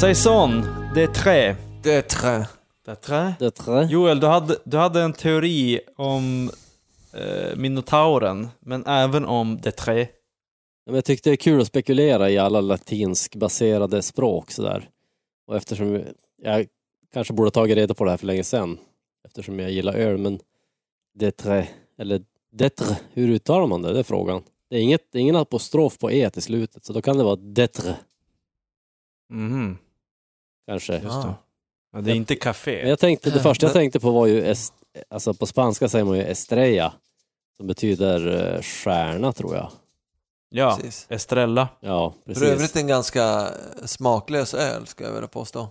Saison, det är trä. Det är trä. Det är trä? Det trä. Joel, du hade, du hade en teori om eh, minotauren, men även om det trä. Men jag tyckte det är kul att spekulera i alla latinskbaserade språk sådär. Och eftersom jag kanske borde tagit reda på det här för länge sedan. Eftersom jag gillar öl, men detre, eller detre, hur uttalar man det? Det är frågan. Det är, inget, det är ingen apostrof på e till slutet, så då kan det vara detre, Mhm, kanske. just det. Ja, det är inte Men café. jag tänkte, det första jag tänkte på var ju, est, alltså på spanska säger man ju estrella, som betyder eh, stjärna tror jag. Ja, Precis. Estrella. Ja, För precis. övrigt en ganska smaklös öl, ska jag vilja påstå.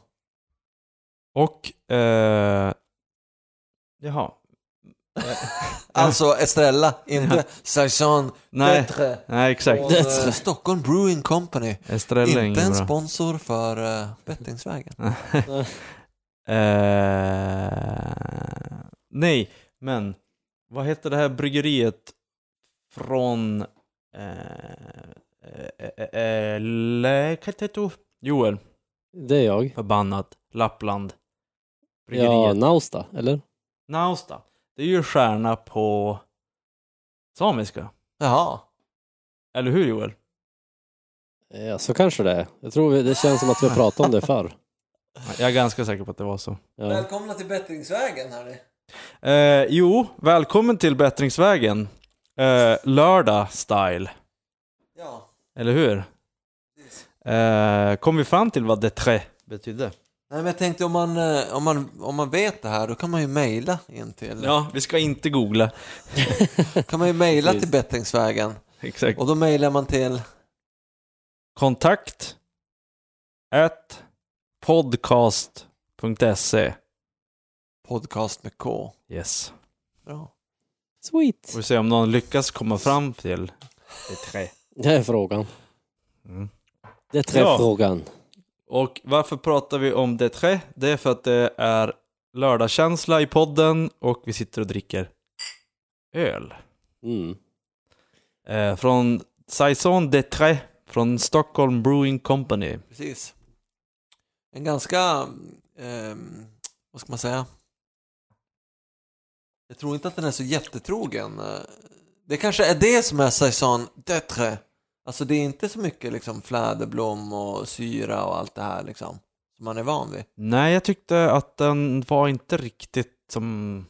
Och, eh, jaha. Alltså Estrella, inte Saison Nej, Detre. nej exakt. Från, eh, Stockholm Brewing Company. Estrella är Inte en bra. sponsor för uh, bettingsvägen. Eh, nej, men vad heter det här bryggeriet från eh, eh, eh, Läkateto? Joel, Det är jag. förbannat, Lappland. Ja, Bryggeriet. Nausta, eller? Nausta. Det är ju stjärna på samiska. Jaha. Eller hur Joel? Ja, så kanske det är. Jag tror vi, det känns som att vi har pratat om det förr. Jag är ganska säker på att det var så. Ja. Välkomna till bettingsvägen hörni. Eh, jo, välkommen till Bättringsvägen. Eh, lördag style. Ja. Eller hur? Eh, kom vi fram till vad detré betydde? Nej men jag tänkte om man, eh, om man, om man vet det här då kan man ju mejla in till, Ja, vi ska inte googla. kan man ju mejla till bettingsvägen. Exakt. Och då mejlar man till Kontakt at podcast.se podcast med K. Yes. Bra. Sweet. Får vi se om någon lyckas komma fram till detré. Det är frågan. Mm. Det är Ja. frågan. Och varför pratar vi om detré? Det är för att det är lördagskänsla i podden och vi sitter och dricker öl. Mm. Eh, från Saison Detré från Stockholm Brewing Company. Precis. En ganska, ehm, vad ska man säga? Jag tror inte att den är så jättetrogen. Eh, Det kanske är det som är saison d'être. Alltså det är inte så mycket liksom fläderblom och syra och allt det här liksom. Som man är van vid. Nej, jag tyckte att den var inte riktigt som...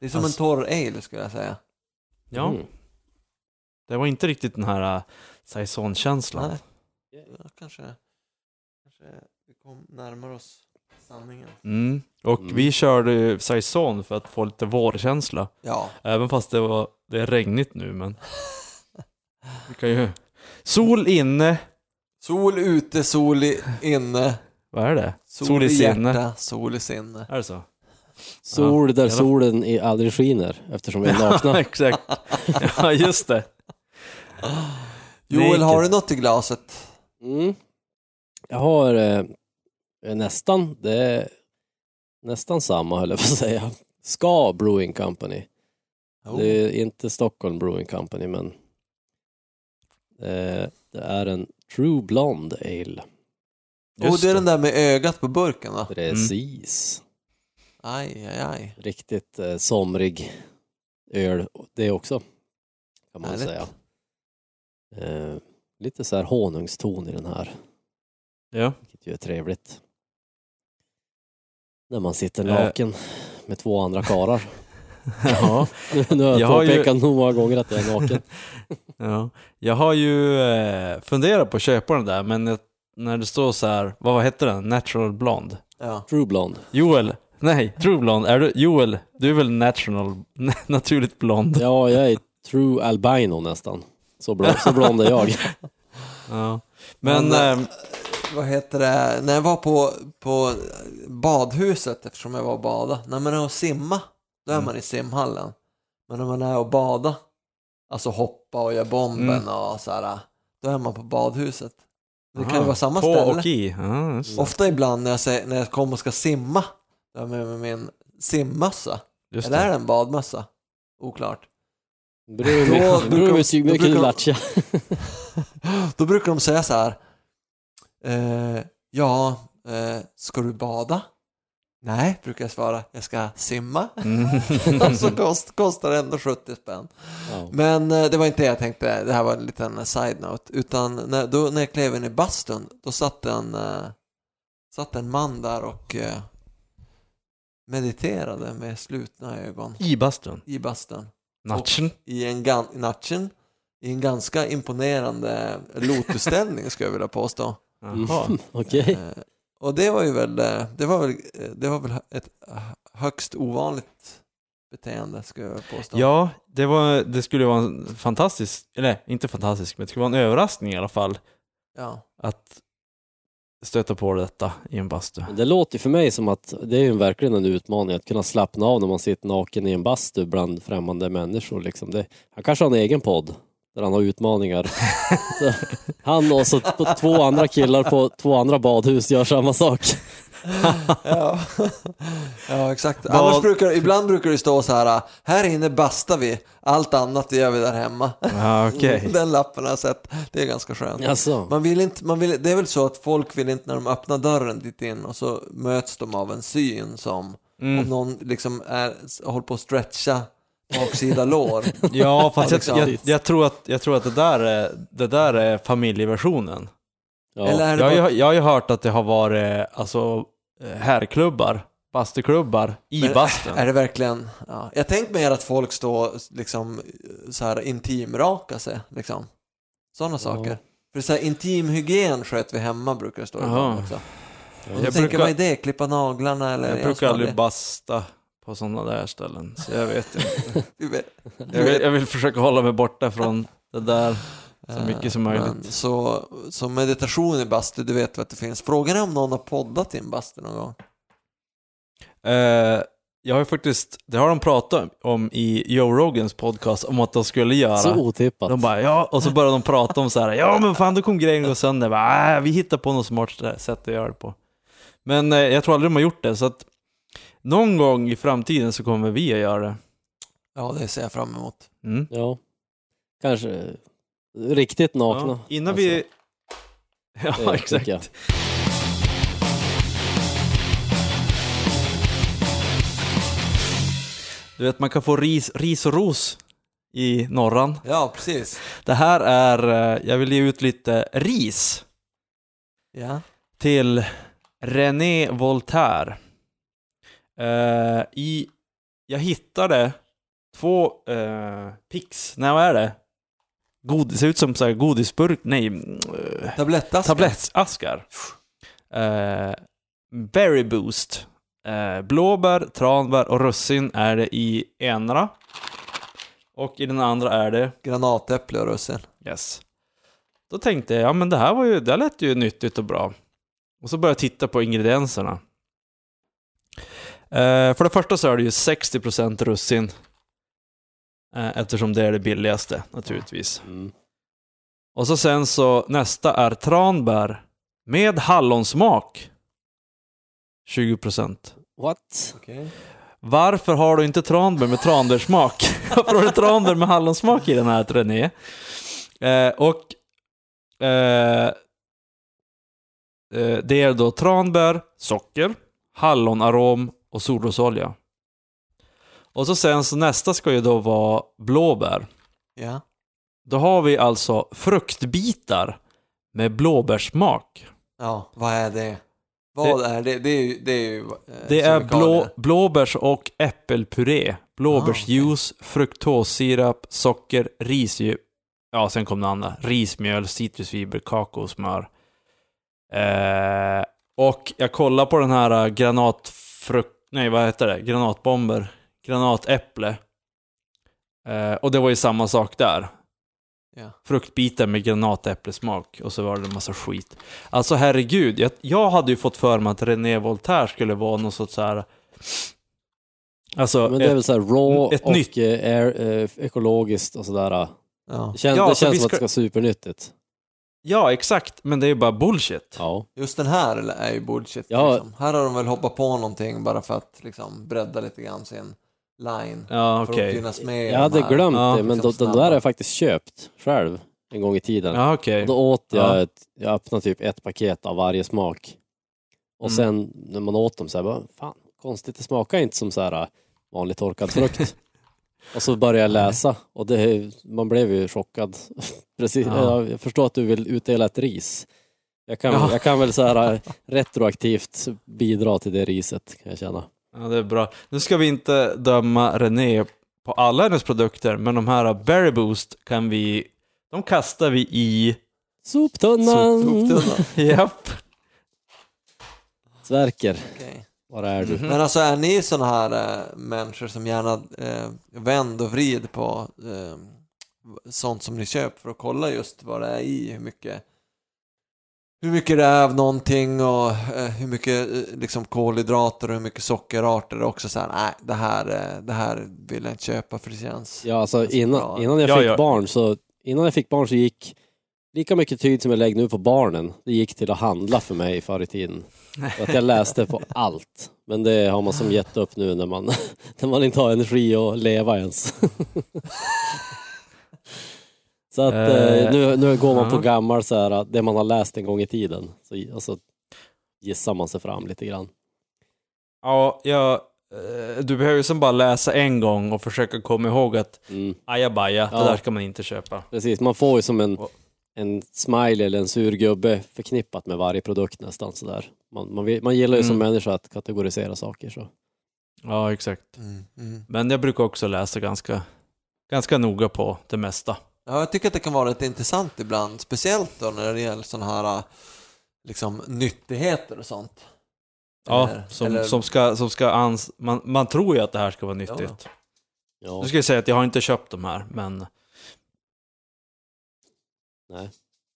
Det är som Alltså- en torr ale skulle jag säga. Ja, Mm. det var inte riktigt den här uh, Saison-känslan. Nej. Ja, kanske, kanske vi kom närmare oss sanningen. Mm. Och Mm. vi körde ju Saison för att få lite vårkänsla. Ja, Även fast det var det är regnigt nu, men... Vi kan ju... Sol inne. sol ute, sol i, inne. Vad är det? Sol, Sol i i sinne. hjärta, sol i sinne. Är det så? Sol där jävla- solen i aldrig skiner eftersom vi är nakna. exakt. Ja, just det. Joel, har du något i glaset? Mm. Jag har eh, nästan, det är nästan samma höll jag på att säga. Ska Brewing Company. Oh. Det är inte Stockholm Brewing Company men det är en True Blonde Ale. oh, Just det är den där med ögat på burken va? Precis. Aj, aj, aj. Riktigt eh, somrig öl det också. Kan man Härligt. säga. Eh, lite så här honungston i den här. Ja. Vilket ju är trevligt. När man sitter Eh. naken med två andra karar. Ja. nu har jag, Jag har ju- påpekat nog många gånger att jag är naken. Ja, jag har ju eh, funderat på att köpa den där, men jag, när det står så här, vad, vad heter den? Natural Blonde? Ja. True Blonde. Joel, nej, True Blonde, är du, Joel, du är väl natural, naturligt blond? Ja, jag är True Albino nästan. Så blond, så blond är jag. Ja. Men, Men, eh, Vad heter det? När jag var på, på badhuset, eftersom jag var och bada. När man är och simma, då är Mm. man i simhallen. Men när man är och bada, alltså hoppa och göra bomben Mm. och så här, då är man på badhuset. Det kan aha, ju vara samma på ställe. och i. Det. Ofta ibland när jag, säger, när jag kommer och ska simma, då har jag med mig min simmössa. just Eller är det. det en badmössa? Oklart. Beror Då. Då brukar de säga så här. Eh, ja, eh, ska du bada? Nej, brukar jag svara, jag ska simma. Mm. och så kost, kostar det ändå 70 spänn. Ja. Men eh, det var inte det jag tänkte, det här var en liten side-note. Utan när, då, när jag klev in i bastun, då satt en, eh, satt en man där och eh, mediterade med slutna ögon I bastun. i bastun. Natchen. I en, natchen, i en ganska imponerande lotusställning skulle jag vilja påstå. Jaha. Okej. Eh, och det var ju väl, eh, det var väl, eh, det var väl ett högst ovanligt beteende skulle jag påstå. Ja, det, var, det skulle vara en fantastisk, eller inte fantastisk, men det skulle vara en överraskning i alla fall ja. att stöta på detta i en bastu. Men Det låter ju för mig som att det är ju verkligen en utmaning att kunna slappna av när man sitter naken i en bastu bland främmande människor. Liksom. Det, han kanske har en egen podd där han har utmaningar. Så han och så på två andra killar på två andra badhus gör samma sak. ja. ja, exakt. Vad- Annars brukar, ibland brukar det stå så här, här inne bastar vi, allt annat gör vi där hemma. Ja, okej. Den lappen har jag sett, det är ganska skönt. Alltså, Man vill inte, man vill, det är väl så att folk vill inte när de öppnar dörren dit in och så möts de av en syn som om Mm. någon liksom är, håller på att stretcha baksida lår. Ja, fast jag, Liksom. jag, jag, tror att, jag tror att det där är, det där är familjeversionen. ja. Eller det Jag, bara, jag har ju hört att det har varit alltså, eh, herrklubbar, bastuklubbar i Men bastun. är det verkligen, ja. jag tänkte mer att folk står liksom så här intimraka sig, liksom. Sådana saker. För så här, intimhygien sköt vi hemma brukar det stå ibland också. Ja. Jag Jag tänker, brukar- vad är det? Klippa naglarna eller? Jag brukar aldrig aldrig- basta på sådana där ställen, så jag vet inte. Du vet, Jag vill, jag vill försöka hålla mig borta från det där. Så mycket som Eh, möjligt. Men så, så meditation i bastu, du vet vad det finns. Frågan är om någon har poddat i en bastu någon gång. Eh, jag har ju faktiskt, det har de pratat om i Joe Rogans podcast, om att de skulle göra. Så otippat. De bara, ja, och så började de prata om så här, ja men fan då kom grejen gå sönder. Jag Bara, äh, vi hittar på något smart sätt att göra det på. Men eh, jag tror aldrig de har gjort det, så att någon gång i framtiden så kommer vi att göra det. Ja, det ser jag fram emot. Mm. Ja. Kanske riktigt nakna. Ja, innan Alltså, vi... Ja, det exakt. Du vet, man kan få ris, ris och ros i norran. Ja, precis. Det här är, eh, jag vill ge ut lite ris Ja. till René Voltaire. Eh, i, jag hittade två uh, pix, nej vad är det? God, det ser ut som så här godisburk, nej, uh, Tablettaskar. tablettaskar. Uh, Berry Boost. Eh, blåbär, tranbär och russin är det i ena. Och i den andra är det Granatäpple och russin. Yes. Då tänkte jag, ja men det här var ju, det här lät ju nyttigt och bra. Och så började jag titta på ingredienserna. Eh, för det första så är det ju 60% russin. Eh, eftersom det är det billigaste naturligtvis. Mm. Och så sen så nästa är tranbär med hallonsmak. 20%. What? Okej. Varför har du inte tranbär med tranbärssmak? Varför har du tranbär med hallonsmak i den här René? Eh, och eh, eh, det är då tranbär, socker, hallonarom och solrosolja. Och så sen så nästa ska ju då vara blåbär. Ja. Då har vi alltså fruktbitar med blåbärssmak. Ja, vad är det? Vad är det? Det är ju... Det är, ju, eh, Det är blå, blåbärs och äppelpuré, blåbärsjuice, fruktossirap, socker, risdjup, ja sen kom det andra, rismjöl, citrusfiber, kakao och smör. Eh, och jag kollar på den här eh, granatfrukt, nej vad heter det, granatbomber, granatäpple. Eh, och det var ju samma sak där. Ja. Fruktbitar med granatäpplesmak och så var det en massa skit. Alltså herregud, jag, jag hade ju fått för mig att René Voltaire skulle vara någon sorts så här. Alltså, Men det är ett, väl så här raw ett och nytt- eh, air, eh, ekologiskt och sådär. Ja. Det känns, Ja, det känns som att det ska- ska vara supernyttigt. Ja exakt, men det är ju bara bullshit. Ja. Just den här är ju bullshit. Ja. Liksom. Här har de väl hoppat på någonting bara för att liksom bredda lite grann sin line. Ja För att finnas med i Jag de hade här. glömt Ja, det, men liksom då, den där har jag faktiskt köpt själv en gång i tiden. Ja okej. Och då åt jag, Ja. ett, jag öppnade typ ett paket av varje smak. Och Mm. sen när man åt dem så här, bara, fan konstigt, det smakar inte som så här vanlig torkad frukt. och så började jag läsa och det, man blev ju chockad. Precis, Ja. jag förstår att du vill utdela ett ris. Jag kan, Ja. jag kan väl så här retroaktivt bidra till det riset kan jag känna. Ja, det är bra. Nu ska vi inte döma René på alla hennes produkter, men de här Berry Boost kan vi, de kastar vi i Soptunnan! Soptunnan. Japp. Sverker, Okej. Var är du? Mhm. Men alltså är ni sådana här äh, människor som gärna äh, vänd och vrid på äh, sånt som ni köper för att kolla just vad det är i, hur mycket hur mycket det är av någonting och eh, hur mycket eh, liksom kolhydrater och hur mycket sockerarter är också så här, nej det här, eh, det här vill jag inte köpa för det känns Ja, alltså bra. innan, innan jag Ja, fick ja. barn så innan jag fick barn så gick lika mycket tid som jag lägger nu på barnen, det gick till att handla för mig förr i tiden. Så att jag läste på allt. Men det har man som gett upp nu när man, när man inte har energi att leva ens. Så att eh, Eh, nu, nu går man på ja. gammal så här, det man har läst en gång i tiden. Så alltså, gissar man sig fram lite grann. Ja, jag, eh, du behöver ju som bara läsa en gång och försöka komma ihåg att Mm. ajabaja, Ja. det där ska man inte köpa. Precis, man får ju som en, Och- en smiley eller en sur gubbe förknippat med varje produkt nästan sådär. Man, man, man gillar ju som Mm. människa att kategorisera saker så. Ja, exakt. mm, mm. Men jag brukar också läsa ganska, ganska noga på det mesta. Ja, jag tycker att det kan vara rätt intressant ibland, speciellt då när det gäller sådana här liksom nyttigheter och sånt. Ja, Eller- som, eller- som ska, som ska ans man, man tror ju att det här ska vara nyttigt. Ja, Nu ska jag säga att jag har inte köpt de här, men nej.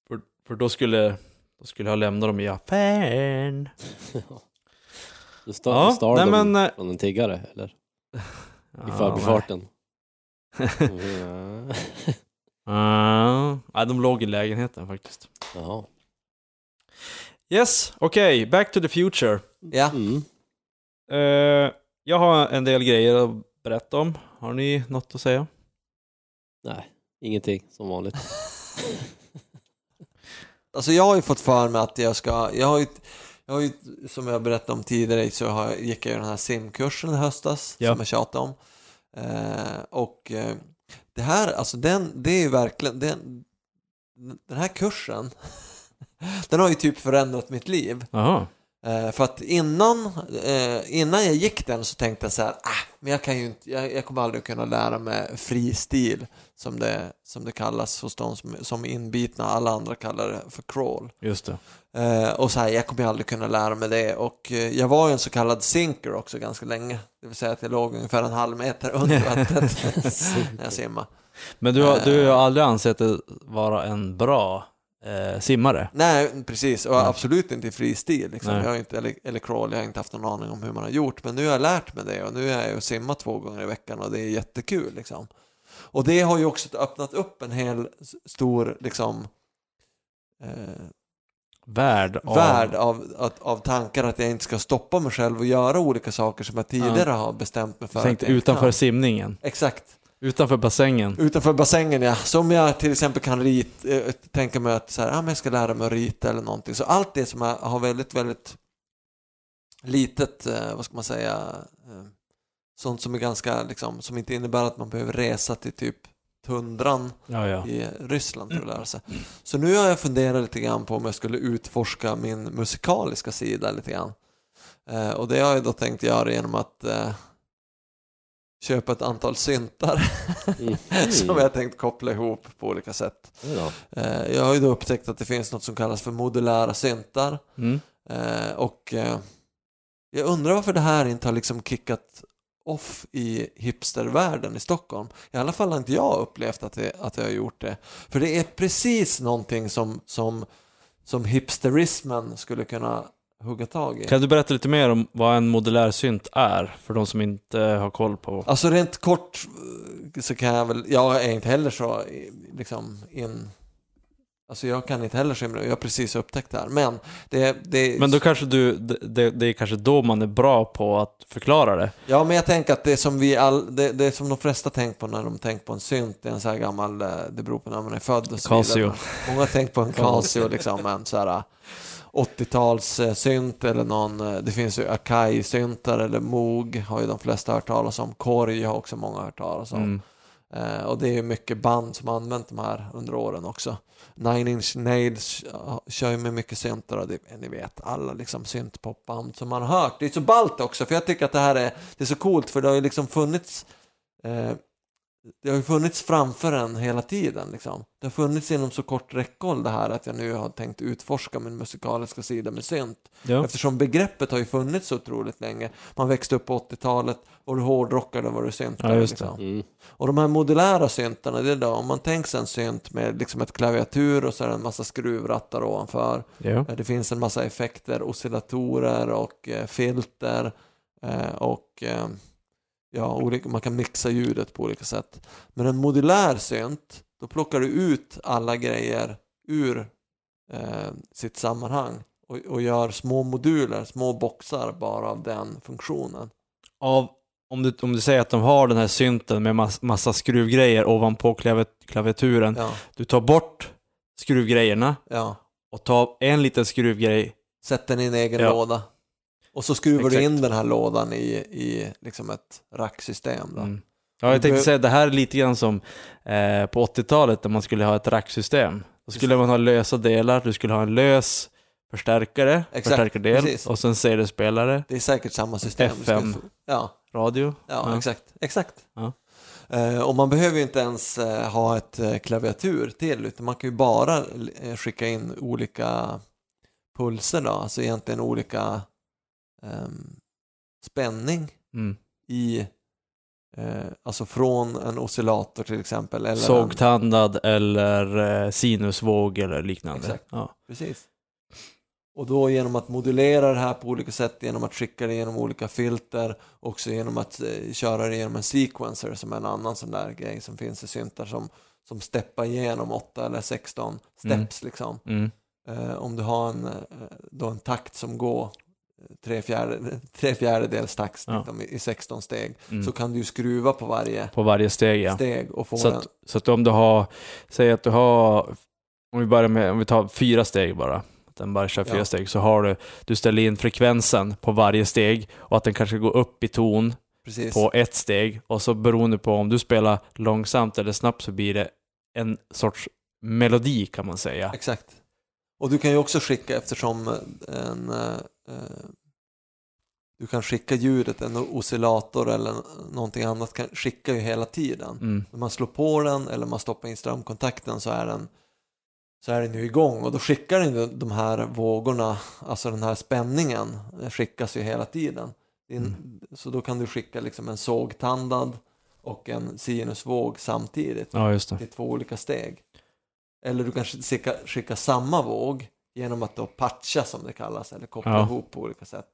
för, för då skulle, då skulle jag lämna dem i affären. Du stal, Ja, stal nej, dem men, eh, från en tiggare eller? I Ja, förbifarten? nej. Ja, nej, de låg i lägenheten faktiskt. Jaha. Yes, okej, back to the future. Ja, Mm. Eh, jag har en del grejer att berätta om. Har ni något att säga? Nej, ingenting som vanligt. Alltså jag har ju fått för mig att jag ska, jag har ju, jag har ju som jag berättade om tidigare så har, gick jag ju den här simkursen i höstas Ja. som jag tjatade om. Eh, och eh, det här, alltså den, det är ju verkligen, den, den här kursen, den har ju typ förändrat mitt liv. Jaha. Eh, för att innan, eh, innan jag gick den så tänkte jag så här, ah, men jag kan ju inte, jag, jag kommer aldrig kunna lära mig fri stil som det, som det kallas hos de som, som inbitna, alla andra kallar det för crawl. Just det. Eh, och så här, jag kommer ju aldrig kunna lära mig det och jag var ju en så kallad sinker också ganska länge. Det vill säga att jag låg ungefär en halv meter under vattnet när jag simmade. Men du har, du har aldrig ansett det vara en bra eh, simmare? Nej, precis. Och Nej. absolut inte i fri stil. Liksom. Jag har inte, eller, eller crawl, jag har inte haft någon aning om hur man har gjort. Men nu har jag lärt mig det och nu är jag och simmar två gånger i veckan och det är jättekul. Liksom. Och det har ju också öppnat upp en hel stor liksom, eh, Värd av... värld av, av, av tankar att jag inte ska stoppa mig själv och göra olika saker som jag tidigare har bestämt mig för Tänk att jag inte utanför kan. simningen. Exakt. Utanför bassängen. Utanför bassängen ja. Som jag till exempel kan rit, eh, tänka mig att så här, ah, men jag ska lära mig att rita eller någonting. Så allt det som är, har väldigt, väldigt litet, eh, vad ska man säga, eh, sånt som är ganska, liksom, som inte innebär att man behöver resa till typ tundran Ja, ja. i Ryssland för att lära sig. Så nu har jag funderat lite grann på om jag skulle utforska min musikaliska sida lite grann. Eh, och det har jag då tänkt göra genom att köpa ett antal syntar Mm. som jag tänkt koppla ihop på olika sätt. Ja. Eh, jag har ju då upptäckt att det finns något som kallas för modulära syntar Mm. eh, och eh, jag undrar varför det här inte har liksom kickat off i hipstervärlden i Stockholm. I alla fall har inte jag upplevt att det, att jag har gjort det. För det är precis någonting som, som, som hipsterismen skulle kunna hugga tag i. Kan du berätta lite mer om vad en modulär synt är? För de som inte har koll på... Alltså rent kort eh, så kan jag väl, jag är inte heller så liksom in Alltså jag kan inte heller så himla- jag har precis upptäckt det här. Men det, det Men då kanske du... Det, det, är kanske då man är bra på att förklara det. Ja, men jag tänker att det som vi all, det, det som de flesta tänker på när de tänker på en synt, det är en så här gammal, eh, det beror på när man är född och så Casio. vidare. Många tänker på en Casio liksom, men så här. 80-tals eh, synt eller någon, eh, det finns ju Akai-syntar eller Moog har ju de flesta hört talas om. Korg har också många hört talas om. Mm. Eh, och det är ju mycket band som har använt de här under åren också. Nine Inch Nails kör ju med mycket syntar och det, ni vet alla liksom syntpopband som man har hört. Det är så ballt också för jag tycker att det här är, det är så coolt för det har ju liksom funnits eh, det har ju funnits framför en hela tiden. Liksom. Det har funnits inom så kort räckhåll det här att jag nu har tänkt utforska min musikaliska sida med synt. Ja. Eftersom begreppet har ju funnits så otroligt länge. Man växte upp på 80-talet, var du hårdrockare var du syntare. Ja, liksom. Mm. Och de här modulära syntarna, det är då, om man tänker sig en synt med liksom ett klaviatur och så är det en massa skruvrattar ovanför. Ja. Eh, Det finns en massa effekter, oscillatorer och eh, filter eh, och ja, olika, man kan mixa ljudet på olika sätt. Men en modulär synt, då plockar du ut alla grejer ur eh, sitt sammanhang och, och gör små moduler, små boxar bara av den funktionen. Av, om, du, om du säger att de har den här synten med mass, massa skruvgrejer ovanpå klavi, klaviaturen. Ja, Du tar bort skruvgrejerna ja. och tar en liten skruvgrej. Sätt den i en egen Ja. låda. Och så skruvar du Exakt. in den här lådan i, i liksom ett racksystem. Då. Mm. Ja, jag tänkte säga det här är lite grann som eh, på 80-talet när man skulle ha ett racksystem. Då skulle man ha lösa delar, du skulle ha en lös förstärkare, Exakt, förstärkardel precis. och sen CD-spelare, Det är säkert samma system. Du FM. få- Ja, radio. ja, exakt. exakt. Ja. Eh, och man behöver ju inte ens eh, ha ett eh, klaviatur till, utan man kan ju bara skicka in olika pulser då, alltså egentligen olika ehm, spänning Mm. i, eh, alltså från en oscillator till exempel. Eller en, Sågtandad eller eh, sinusvåg eller liknande. Exakt. Ja. Precis. Och då genom att modulera det här på olika sätt, genom att skicka det genom olika filter, också genom att eh, köra det genom en sequencer som är en annan sån där grej som finns i syntar som, som steppar igenom 8 eller 16 steps liksom. Mm. Eh, om du har en, eh, då en takt som går tre, fjärde, tre fjärdedels takt Ja. liksom, i, i 16 steg Mm. så kan du skruva på varje På varje steg ja. steg och få Så den. att, så att om du har, säg att du har, om vi börjar med, om vi tar fyra steg bara, att den bara kör fyra Ja. steg, så har du, du ställer in frekvensen på varje steg och att den kanske går upp i ton Precis. på ett steg och så beroende på om du spelar långsamt eller snabbt så blir det en sorts melodi kan man säga. Exakt. Och du kan ju också skicka eftersom eh, en eh, du kan skicka ljudet, en oscillator eller någonting annat kan skicka ju hela tiden. Mm. När man slår på den eller man stoppar in strömkontakten så är den så är den ju igång och då skickar den de här vågorna, alltså den här spänningen eh, skickas ju hela tiden. En- Mm. Så då kan du skicka liksom en sågtandad och en sinusvåg samtidigt Ja, just det. i två olika steg. Eller du kan skicka, skicka samma våg genom att då patcha som det kallas, eller koppla Ja. ihop på olika sätt.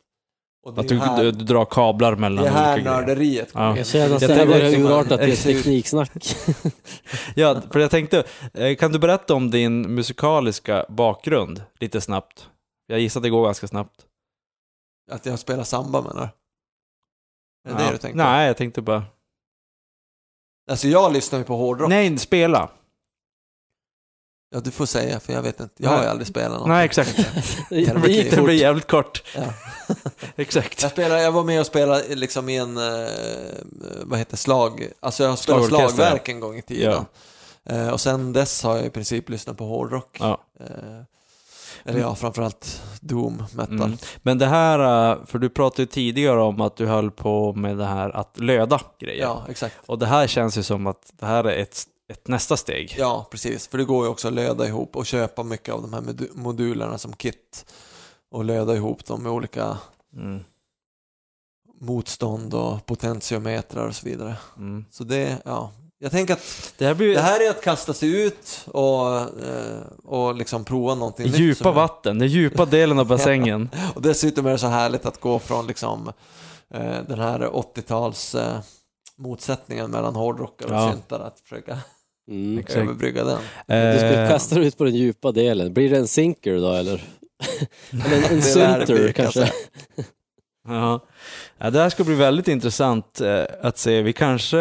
Och det Att du, här, du, du drar kablar mellan det är här olika grejer. nörderiet kommer Ja. in. Jag att det här liksom urarta till ett exakt- tekniksnack. Ja, för jag tänkte, eh, kan du berätta om din musikaliska bakgrund lite snabbt? Jag gissar att det går ganska snabbt. Att jag spelar samba menar du? Är det Ja. det du tänkte? Nej, jag tänkte bara... Alltså jag lyssnar ju på hårdrock. Nej, spela. Ja, du får säga, för jag vet inte. Jag har ju aldrig spelat något. Nej, exakt. Fort. blir jävligt kort. Ja. Exakt. Jag, spelade, jag var med och spelade liksom i en, eh, vad heter slag, alltså jag har spelat slagverk en gång i tiden. Eh, och sen dess har jag i princip lyssnat på hårdrock. Ja. Eh, eller ja, framförallt doom, metal. Mm. Men det här, för du pratade ju tidigare om att du höll på med det här att löda grejer. Ja, exakt. Och det här känns ju som att det här är ett, ett nästa steg. Ja, precis. För det går ju också att löda ihop och köpa mycket av de här modu- modulerna som kit. Och löda ihop dem med olika Mm. motstånd och potentiometrar och så vidare. Mm. Så det, ja. Jag tänker att Det här blir det här är att kasta sig ut och, eh, och liksom prova någonting nytt. djupa som- vatten, den djupa delen av bassängen. Och dessutom är det så härligt att gå från liksom eh, den här 80-tals eh, motsättningen mellan hårdrockare och Ja. syntare att försöka Mm. Exakt. överbrygga den. Du skulle Eh, kasta dig ut på den djupa delen. Blir det en sinker då eller? eller en, en jag kanske? Ja. ja, det här ska bli väldigt intressant eh, att se. Vi kanske,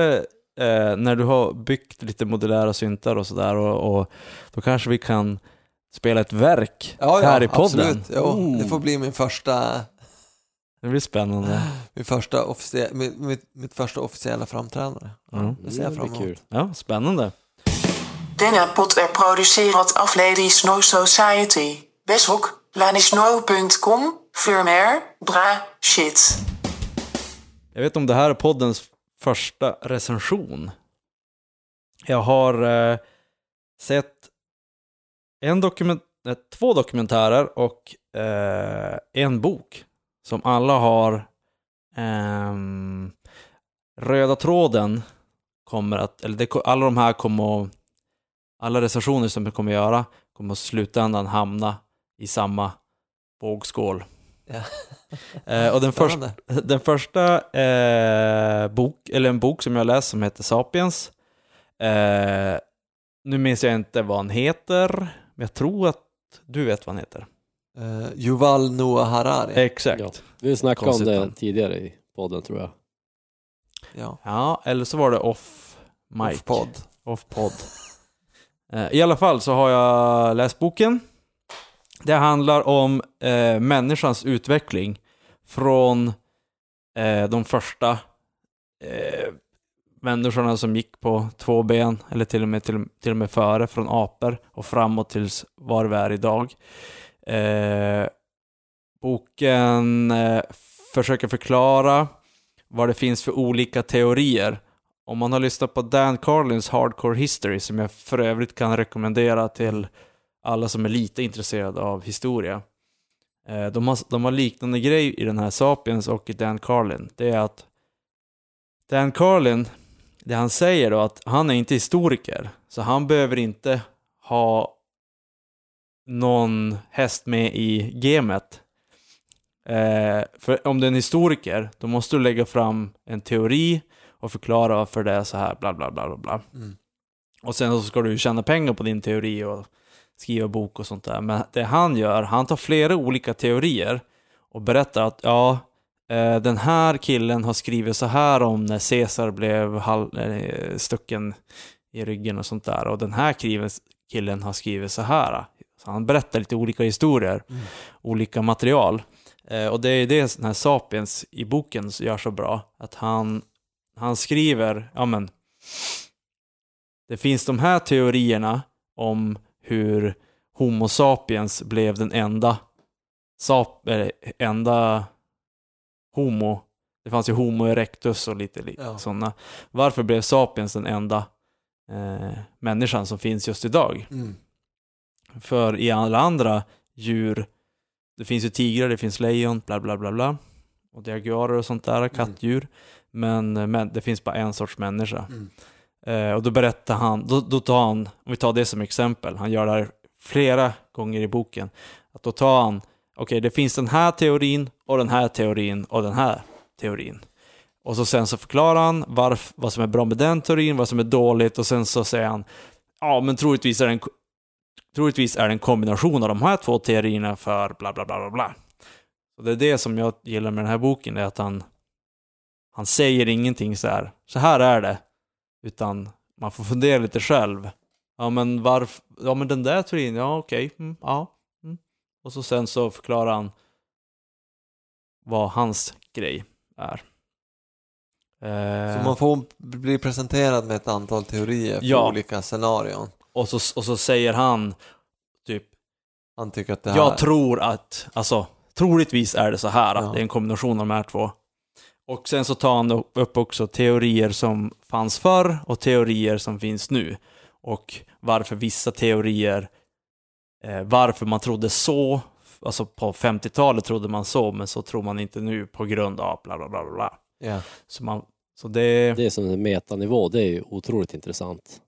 eh, när du har byggt lite modulära syntar och sådär, och, och då kanske vi kan spela ett verk Ja, ja, här i podden. absolut. Jo, Mm. Det får bli min första, Det blir spännande. min första officie- mitt, mitt, mitt första officiella framträdande. Mm. Det ser jag fram emot. kul. Ja, spännande. Denna pot er producerat af Ladies Snow Society. Weshok, lanisnow.com, firmware, bra, shit. Jag vet om det här är poddens första recension. Jag har eh, sett en dokument, eh, två dokumentärer och eh, en bok som alla har ehm, röda tråden kommer att, eller det, alla de här kommer att, alla recensioner som vi kommer göra kommer att i slutändan hamna i samma vågskål. Ja. Eh, och den första Spännande. den första eh, bok, eller en bok som jag läst som heter Sapiens. Eh, nu minns jag inte vad han heter, men jag tror att du vet vad han heter. Uh, Yuval Noah Harari. Exakt. Ja. Ja. Vi snackade om det tidigare i podden tror jag. Ja. eller så var det off mic. Off-podd. Off podd. Eh, I alla fall så har jag läst boken. Det handlar om eh, människans utveckling från eh, de första eh, människorna som gick på två ben, eller till och med, till, till och med före, från apor och framåt tills var vi är idag. Eh, boken eh, försöker förklara vad det finns för olika teorier om man har lyssnat på Dan Carlins Hardcore History, som jag för övrigt kan rekommendera till alla som är lite intresserade av historia. Eh, de har, de har liknande grej i den här Sapiens och i Dan Carlin. Det är att Dan Carlin, det han säger då att han är inte historiker, så han behöver inte ha någon häst med i gamet. Eh, för om du är en historiker, då måste du lägga fram en teori och förklara varför det är så här, bla bla bla bla. Mm. Och sen så ska du tjäna pengar på din teori och skriva bok och sånt där. Men det han gör, han tar flera olika teorier och berättar att ja, eh, den här killen har skrivit så här om när Caesar blev eh, stucken i ryggen och sånt där. Och den här killen har skrivit så här. Så han berättar lite olika historier, Mm. olika material. Eh, och det är det den här Sapiens i boken gör så bra. Att han, han skriver, ja men, det finns de här teorierna om hur Homo sapiens blev den enda, sap, eller, enda Homo. Det fanns ju Homo erectus och lite li- Ja. sådana. Varför blev sapiens den enda eh, människan som finns just idag? Mm. För i alla andra djur, det finns ju tigrar, det finns lejon, bla bla bla bla. Och jaguarer och sånt där, kattdjur. Men, men det finns bara en sorts människa. Mm. Eh, och då berättar han, då, då tar han, om vi tar det som exempel, han gör det här flera gånger i boken. Att då tar han, okej det finns den här teorin och den här teorin och den här teorin. Och så sen så förklarar han varf, vad som är bra med den teorin, vad som är dåligt och sen så säger han, ja men troligtvis är det en, troligtvis är det en kombination av de här två teorierna för bla bla bla bla bla. Och det är det som jag gillar med den här boken, det är att han, han säger ingenting så här, så här är det, utan man får fundera lite själv. Ja men varför, ja men den där teorin, ja okej, mm, ja. Mm. Och så sen så förklarar han vad hans grej är. Eh, Så man får bli presenterad med ett antal teorier för Ja. olika scenarion. och, så, och så säger han typ, Han tycker att det här... jag tror att, alltså troligtvis är det så här, Ja. att det är en kombination av de här två. Och sen så tar han upp också teorier som fanns förr och teorier som finns nu. Och varför vissa teorier, eh, varför man trodde så, alltså på 50-talet trodde man så, men så tror man inte nu på grund av bla bla bla bla. Ja. Så, man, så det... Det är som en metanivå, det är ju otroligt intressant.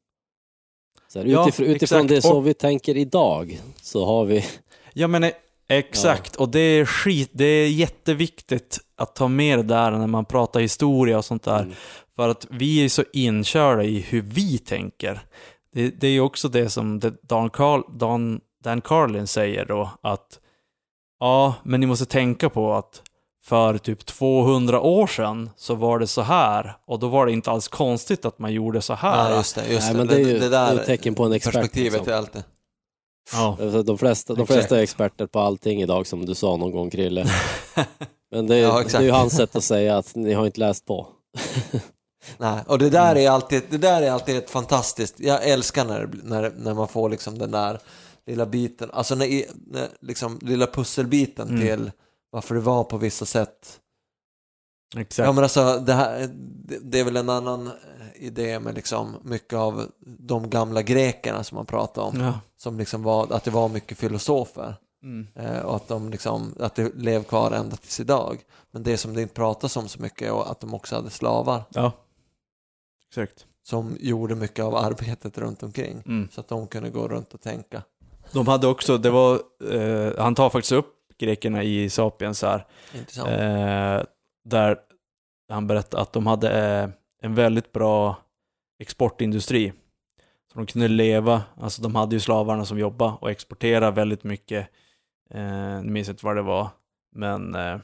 Så här, Ja, utifrån, utifrån det så Och- vi tänker idag så har vi, Ja men exakt, och det är skit, det är jätteviktigt att ta med det där när man pratar historia och sånt där. Mm. För att vi är så inkörda i hur vi tänker. Det, det är ju också det som det Dan, Carl, Dan, Dan Carlin säger då, att ja, men ni måste tänka på att för typ 200 år sedan så var det så här och då var det inte alls konstigt att man gjorde så här. Ja, just det. Just Nej, det. men det är ju- det, det är där ett tecken på en expert, perspektivet liksom. är alltid... Ja. Alltså, De flesta, de flesta är experter på allting idag som du sa någon gång Krille. Men det är, Ja, det är ju hans sätt att säga att ni har inte läst på. Nej, och det där är alltid, det där är alltid ett fantastiskt, jag älskar när, när, när man får liksom den där lilla biten, alltså när, när liksom lilla pusselbiten Mm. till varför det var på vissa sätt. Exakt. Ja men alltså det här, det, det är väl en annan idé med liksom mycket av de gamla grekerna som man pratar om, Ja. som liksom var, att det var mycket filosofer. Mm. Eh, och att, de liksom, att det lev kvar ända tills idag. Men det som det inte pratas om så mycket är att de också hade slavar ja. Exakt. som gjorde mycket av arbetet runt omkring. Mm. Så att de kunde gå runt och tänka. De hade också, det var, eh, han tar faktiskt upp grekerna i Sapiens här, eh, där han berättar att de hade eh, en väldigt bra exportindustri. Så de kunde leva, alltså de hade ju slavarna som jobbade och exporterade väldigt mycket, eh, nu minns jag inte vad det var, men eh,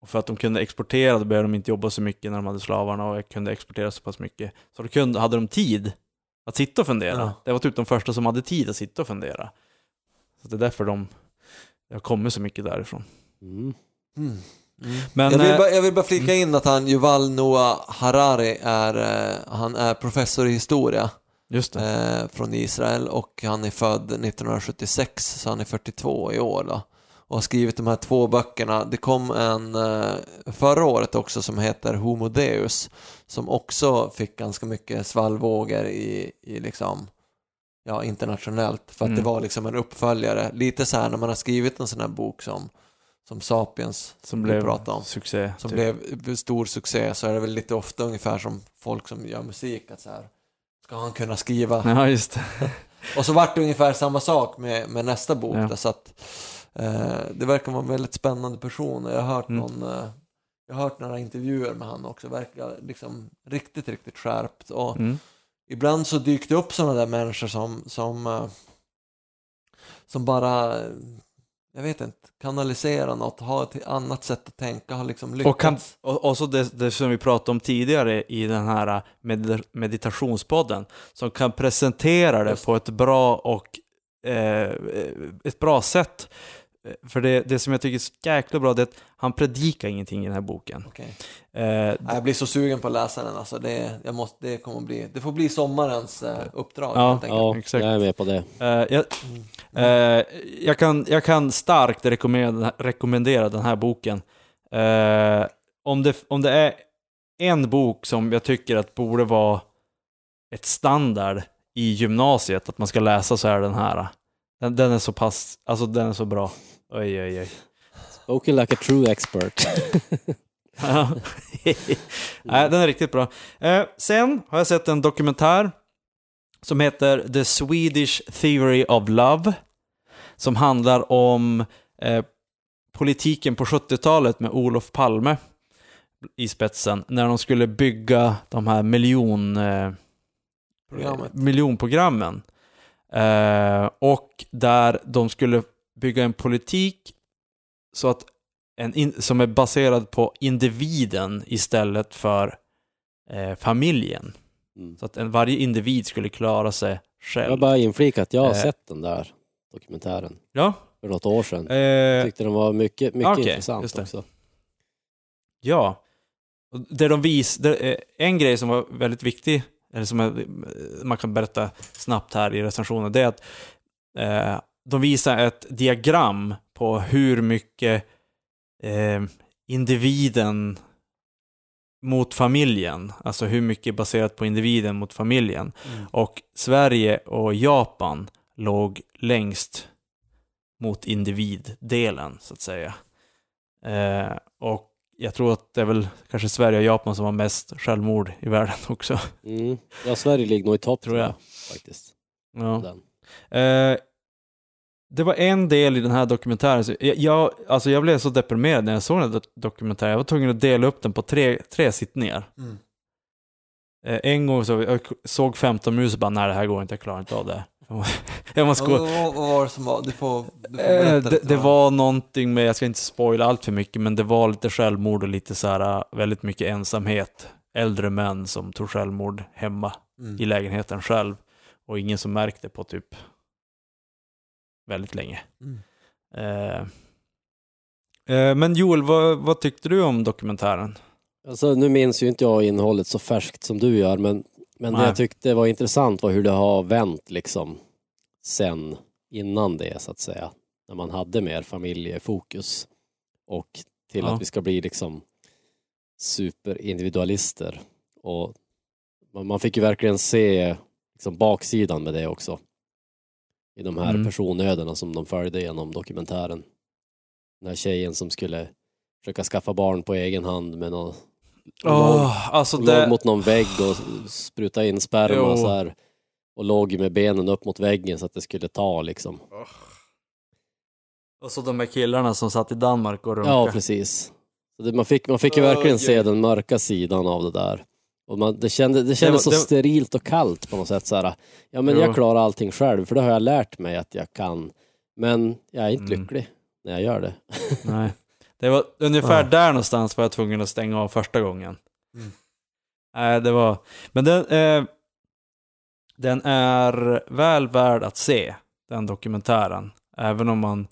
och för att de kunde exportera då behövde de inte jobba så mycket när de hade slavarna och kunde exportera så pass mycket. Så då kunde, hade de tid att sitta och fundera. Ja. Det var typ de första som hade tid att sitta och fundera. Så det är därför de, det har kommit så mycket därifrån. Mm. Mm. Men, jag, vill eh, bara, jag vill bara flika in att han, Yuval Noah Harari, är, eh, han är professor i historia eh, från Israel och han är född 1976 så han är 42 i år då. Och har skrivit de här två böckerna. Det kom en eh, förra året också som heter Homo Deus som också fick ganska mycket svallvågor i, i liksom ja, internationellt för att Mm. det var liksom en uppföljare. Lite så här när man har skrivit en sån här bok som, som Sapiens Som blev pratade om succé. som typ. blev stor succé så är det väl lite ofta ungefär som folk som gör musik att så här ska han kunna skriva Ja, just det. och så vart det ungefär samma sak med, med nästa bok Ja. där, så att eh, det verkar vara en väldigt spännande person och jag har hört Mm. någon eh, jag har hört några intervjuer med han också, verkar liksom riktigt, riktigt skärpt och Mm. ibland så dyker det upp sådana där människor som, som, eh, som bara, jag vet inte, kanaliserar något, har ett annat sätt att tänka, har liksom lyckats. Och, kan, och, och så det, det som vi pratade om tidigare i den här med, meditationspodden, som kan presentera det Just. på ett bra och eh, ett bra sätt. För det, det som jag tycker är så jäkla bra, det är att han predikar ingenting i den här boken. Okej. Eh, Jag blir så sugen på att läsa den alltså. Det, jag måste, det kommer bli, det får bli sommarens eh, uppdrag Ja, helt enkelt. Ja, Exakt. jag är med på det. eh, jag, eh, jag, kan, jag kan starkt rekommendera, rekommendera den här boken. Eh, om, det, om det är en bok som jag tycker att borde vara ett standard i gymnasiet, att man ska läsa så är den här. Den, den är så pass, alltså den är så bra. Oj, oj, oj. Spoken like a true expert. Nej, den är riktigt bra. Eh, sen har jag sett en dokumentär som heter The Swedish Theory of Love. Som handlar om eh, politiken på 70-talet med Olof Palme i spetsen. När de skulle bygga de här miljon, eh, Programmet. miljonprogrammen. Eh, och där de skulle bygga en politik så att en in, som är baserad på individen istället för eh, familjen. Mm. Så att en, varje individ skulle klara sig Jag själv. har bara inflikat att jag har Eh. sett den där dokumentären Ja, för något år sedan. Jag eh, tyckte den var mycket, mycket Okej, intressant också. ja. Det de vis, det, eh, en grej som var väldigt viktig, eller som man kan berätta snabbt här i recensionen, det är att eh, de visar ett diagram på hur mycket eh, individen mot familjen, alltså hur mycket baserat på individen mot familjen. Mm. Och Sverige och Japan låg längst mot individdelen, så att säga. Eh, och jag tror att det är väl kanske Sverige och Japan som har mest självmord i världen också. Mm. Ja, Sverige ligger nog i topp Tror jag. faktiskt. Ja. Den. Eh, det var en del i den här dokumentären, så jag, jag, alltså jag blev så deprimerad när jag såg den här do- dokumentären. Jag var tvungen att dela upp den på tre, tre sittningar. Mm. Eh, en gång så jag såg 15 minuter och bara, nej det här går inte, jag klarar inte av det. jag måste gå, Vad, var det som var? Du får, du får Eh, berätta det, det var någonting med, jag ska inte spoila allt för mycket, men det var lite självmord och lite så här, äh, väldigt mycket ensamhet. Äldre män som tog självmord hemma Mm. i lägenheten själv. Och ingen som märkte på typ väldigt länge. Mm. Eh, eh, men Joel, vad, vad tyckte du om dokumentären? Alltså, nu minns ju inte jag innehållet så färskt som du gör, men, men det Nej. jag tyckte var intressant var hur det har vänt liksom sen innan det så att säga. När man hade mer familjefokus och till Ja. att vi ska bli liksom superindividualister. Och man- man fick ju verkligen se liksom baksidan med det också. I de här Mm. personödena som de följde genom dokumentären. Den här tjejen som skulle försöka skaffa barn på egen hand med någon Åh, alltså låg det... mot någon vägg och spruta in sperma så här. Och låg med benen upp mot väggen så att det skulle ta liksom. Och så de här killarna som satt i Danmark och runkade. Ja, precis. Man, fick, man fick ju verkligen Oj, se den mörka sidan av det där. Och man, det, kände, det var- kändes så det- sterilt och kallt på något sätt. Så här, ja, men Jo. jag klarar allting själv, för det har jag lärt mig att jag kan. Men jag är inte Mm. lycklig när jag gör det. Nej. Det var ungefär Ja. där någonstans var jag tvungen att stänga av första gången. Mm. Nej, det var... Men den, eh, den är väl värd att se, den dokumentären. Även om man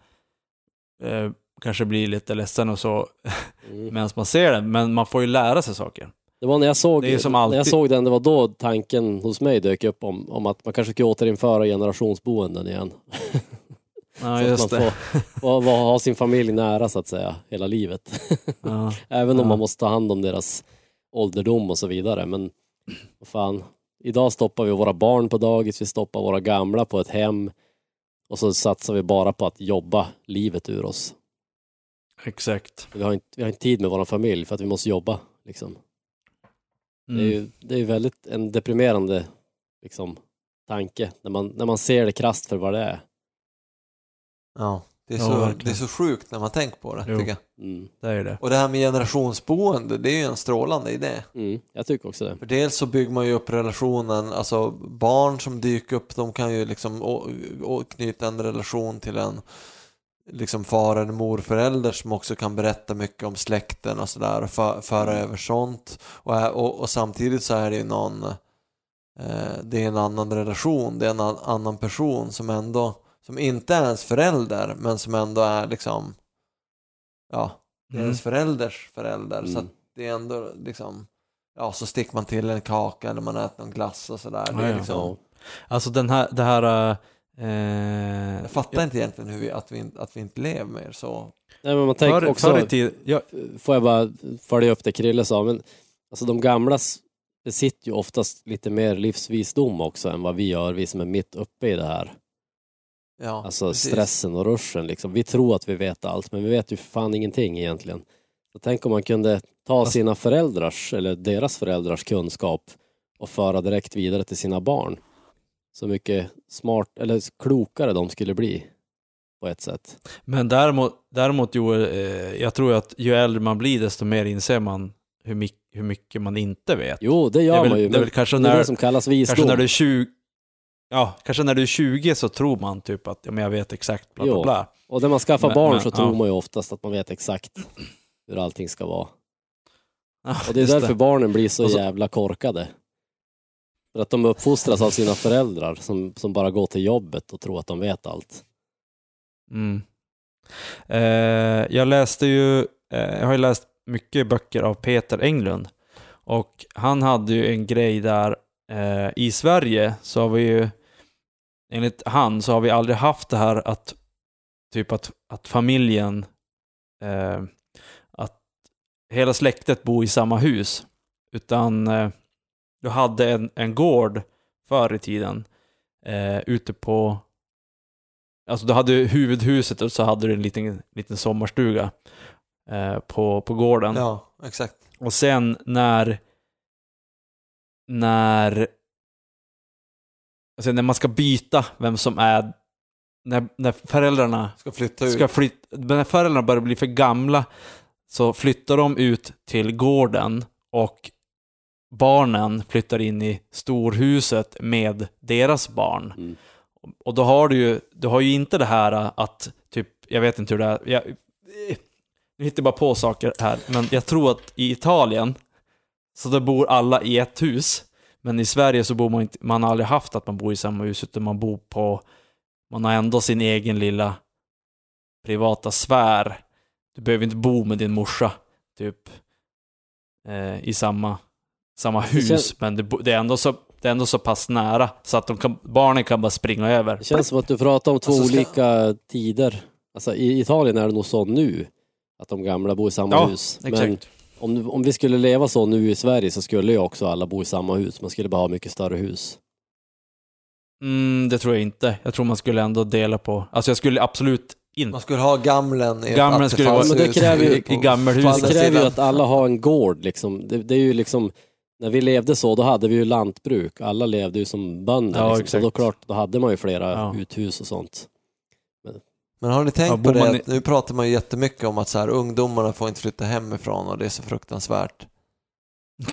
eh, kanske blir lite ledsen och så Mm. medan man ser den. Men man får ju lära sig saker. Det var när jag såg, när jag såg den, det var då tanken hos mig dök upp om, om att man kanske skulle återinföra generationsboenden igen. Ja, så att man får, får, får ha sin familj nära så att säga, hela livet. Ja. Även om Ja. man måste ta hand om deras ålderdom och så vidare. Men vad fan, idag stoppar vi våra barn på dagis, vi stoppar våra gamla på ett hem och så satsar vi bara på att jobba livet ur oss. Exakt. Vi har inte, vi har inte tid med vår familj för att vi måste jobba. Liksom. Det är Mm. ju det är väldigt en deprimerande liksom, tanke när man, när man ser det krasst för vad det är. Ja, det är, Ja, så, verkligen. det är så sjukt när man tänker på det, Jo. tycker jag. Mm, det är det. Och det här med generationsboende, det är ju en strålande idé. Mm, jag tycker också det. För dels så bygger man ju upp relationen, alltså barn som dyker upp, de kan ju liksom å, å, knyta en relation till en liksom far eller morförälder som också kan berätta mycket om släkten och sådär och för, föra över sånt. Och, och, och samtidigt så är det ju någon, eh, det är en annan relation, det är en an, annan person som ändå, som inte är ens förälder men som ändå är liksom, ja, det är Mm. ens förälders förälder. Så Mm. att det är ändå liksom, ja så sticker man till en kaka eller man äter någon glass och sådär. Det Ja, är ja. liksom. Alltså den här, det här... Eh, jag fattar inte egentligen hur vi, att, vi, inte- att vi inte lever mer så. Nej, men man tänker Förr, också, förr i tiden, ja, får jag bara följa upp det Krille sa, men alltså de gamla s- besitter ju oftast lite mer livsvisdom också än vad vi gör, vi som är mitt uppe i det här. Ja, Alltså precis. stressen och ruschen liksom. Vi tror att vi vet allt, men vi vet ju för fan ingenting egentligen. Så tänk om man kunde ta sina föräldrars, eller deras föräldrars kunskap och föra direkt vidare till sina barn. Så mycket smart, eller klokare de skulle bli på ett sätt. Men däremot, däremot Joel, eh, jag tror att ju äldre man blir desto mer inser man hur, my- hur mycket man inte vet. Jo, det det gör är väl, man ju, det är väl kanske det är när, det som kallas visdom. kanske när du är 20, ja, kanske när du är 20 så tror man typ att ja, men jag vet exakt bla bla Jo. bla. Och när man skaffar Men- barn men, så ja. tror man ju oftast att man vet exakt hur allting ska vara. Ja, Och det är därför barnen blir så, så- jävla korkade. För att de uppfostras av sina föräldrar som, som bara går till jobbet och tror att de vet allt. Mm. Eh, jag läste ju, eh, jag har ju läst mycket böcker av Peter Englund. Och han hade ju en grej där eh, i Sverige så har vi ju, enligt han så har vi aldrig haft det här att, typ att, att familjen, eh, att hela släktet bor i samma hus. Utan eh, du hade en, en gård förr i tiden eh, ute på Alltså du hade huvudhuset och så hade du en liten, liten sommarstuga eh, på, på gården. Ja, exakt. Och sen när när alltså när man ska byta vem som är när, när föräldrarna Ska flytta ut. ska flytta, när föräldrarna börjar bli för gamla så flyttar de ut till gården och barnen flyttar in i storhuset med deras barn. Mm. Och då har du ju, du har ju inte det här att, typ, jag vet inte hur det är, jag, nu hittar jag bara på saker här, men jag tror att i Italien, så där bor alla i ett hus, men i Sverige så bor man inte, man har aldrig haft att man bor i samma hus, utan man bor på, man har ändå sin egen lilla privata sfär. Du behöver inte bo med din morsa, typ, eh, i samma, samma hus, känns- men det, det, är ändå så, det är ändå så pass nära så att de kan, barnen kan bara springa över. Det känns som att du pratar om två Alltså, ska- olika tider. Alltså i Italien är det nog så nu, att de gamla bor i samma Ja, hus. Men Exakt. Om, om vi skulle leva så nu i Sverige så skulle ju också alla bo i samma hus. Man skulle bara ha mycket större hus. Mm, det tror jag inte. Jag tror man skulle ändå dela på, alltså jag skulle absolut inte Man skulle ha gamlen i Gamlen skulle vara- Men det kräver ju- i på gammelhus. Det kräver ju att alla har en gård liksom. Det, det är ju liksom, när vi levde så, då hade vi ju lantbruk. Alla levde ju som bönder. Ja, liksom. Så då klart, då hade man ju flera Ja. uthus och sånt. Men har ni tänkt Ja, på det? i- att Nu pratar man ju jättemycket om att så här, ungdomarna får inte flytta hemifrån och det är så fruktansvärt.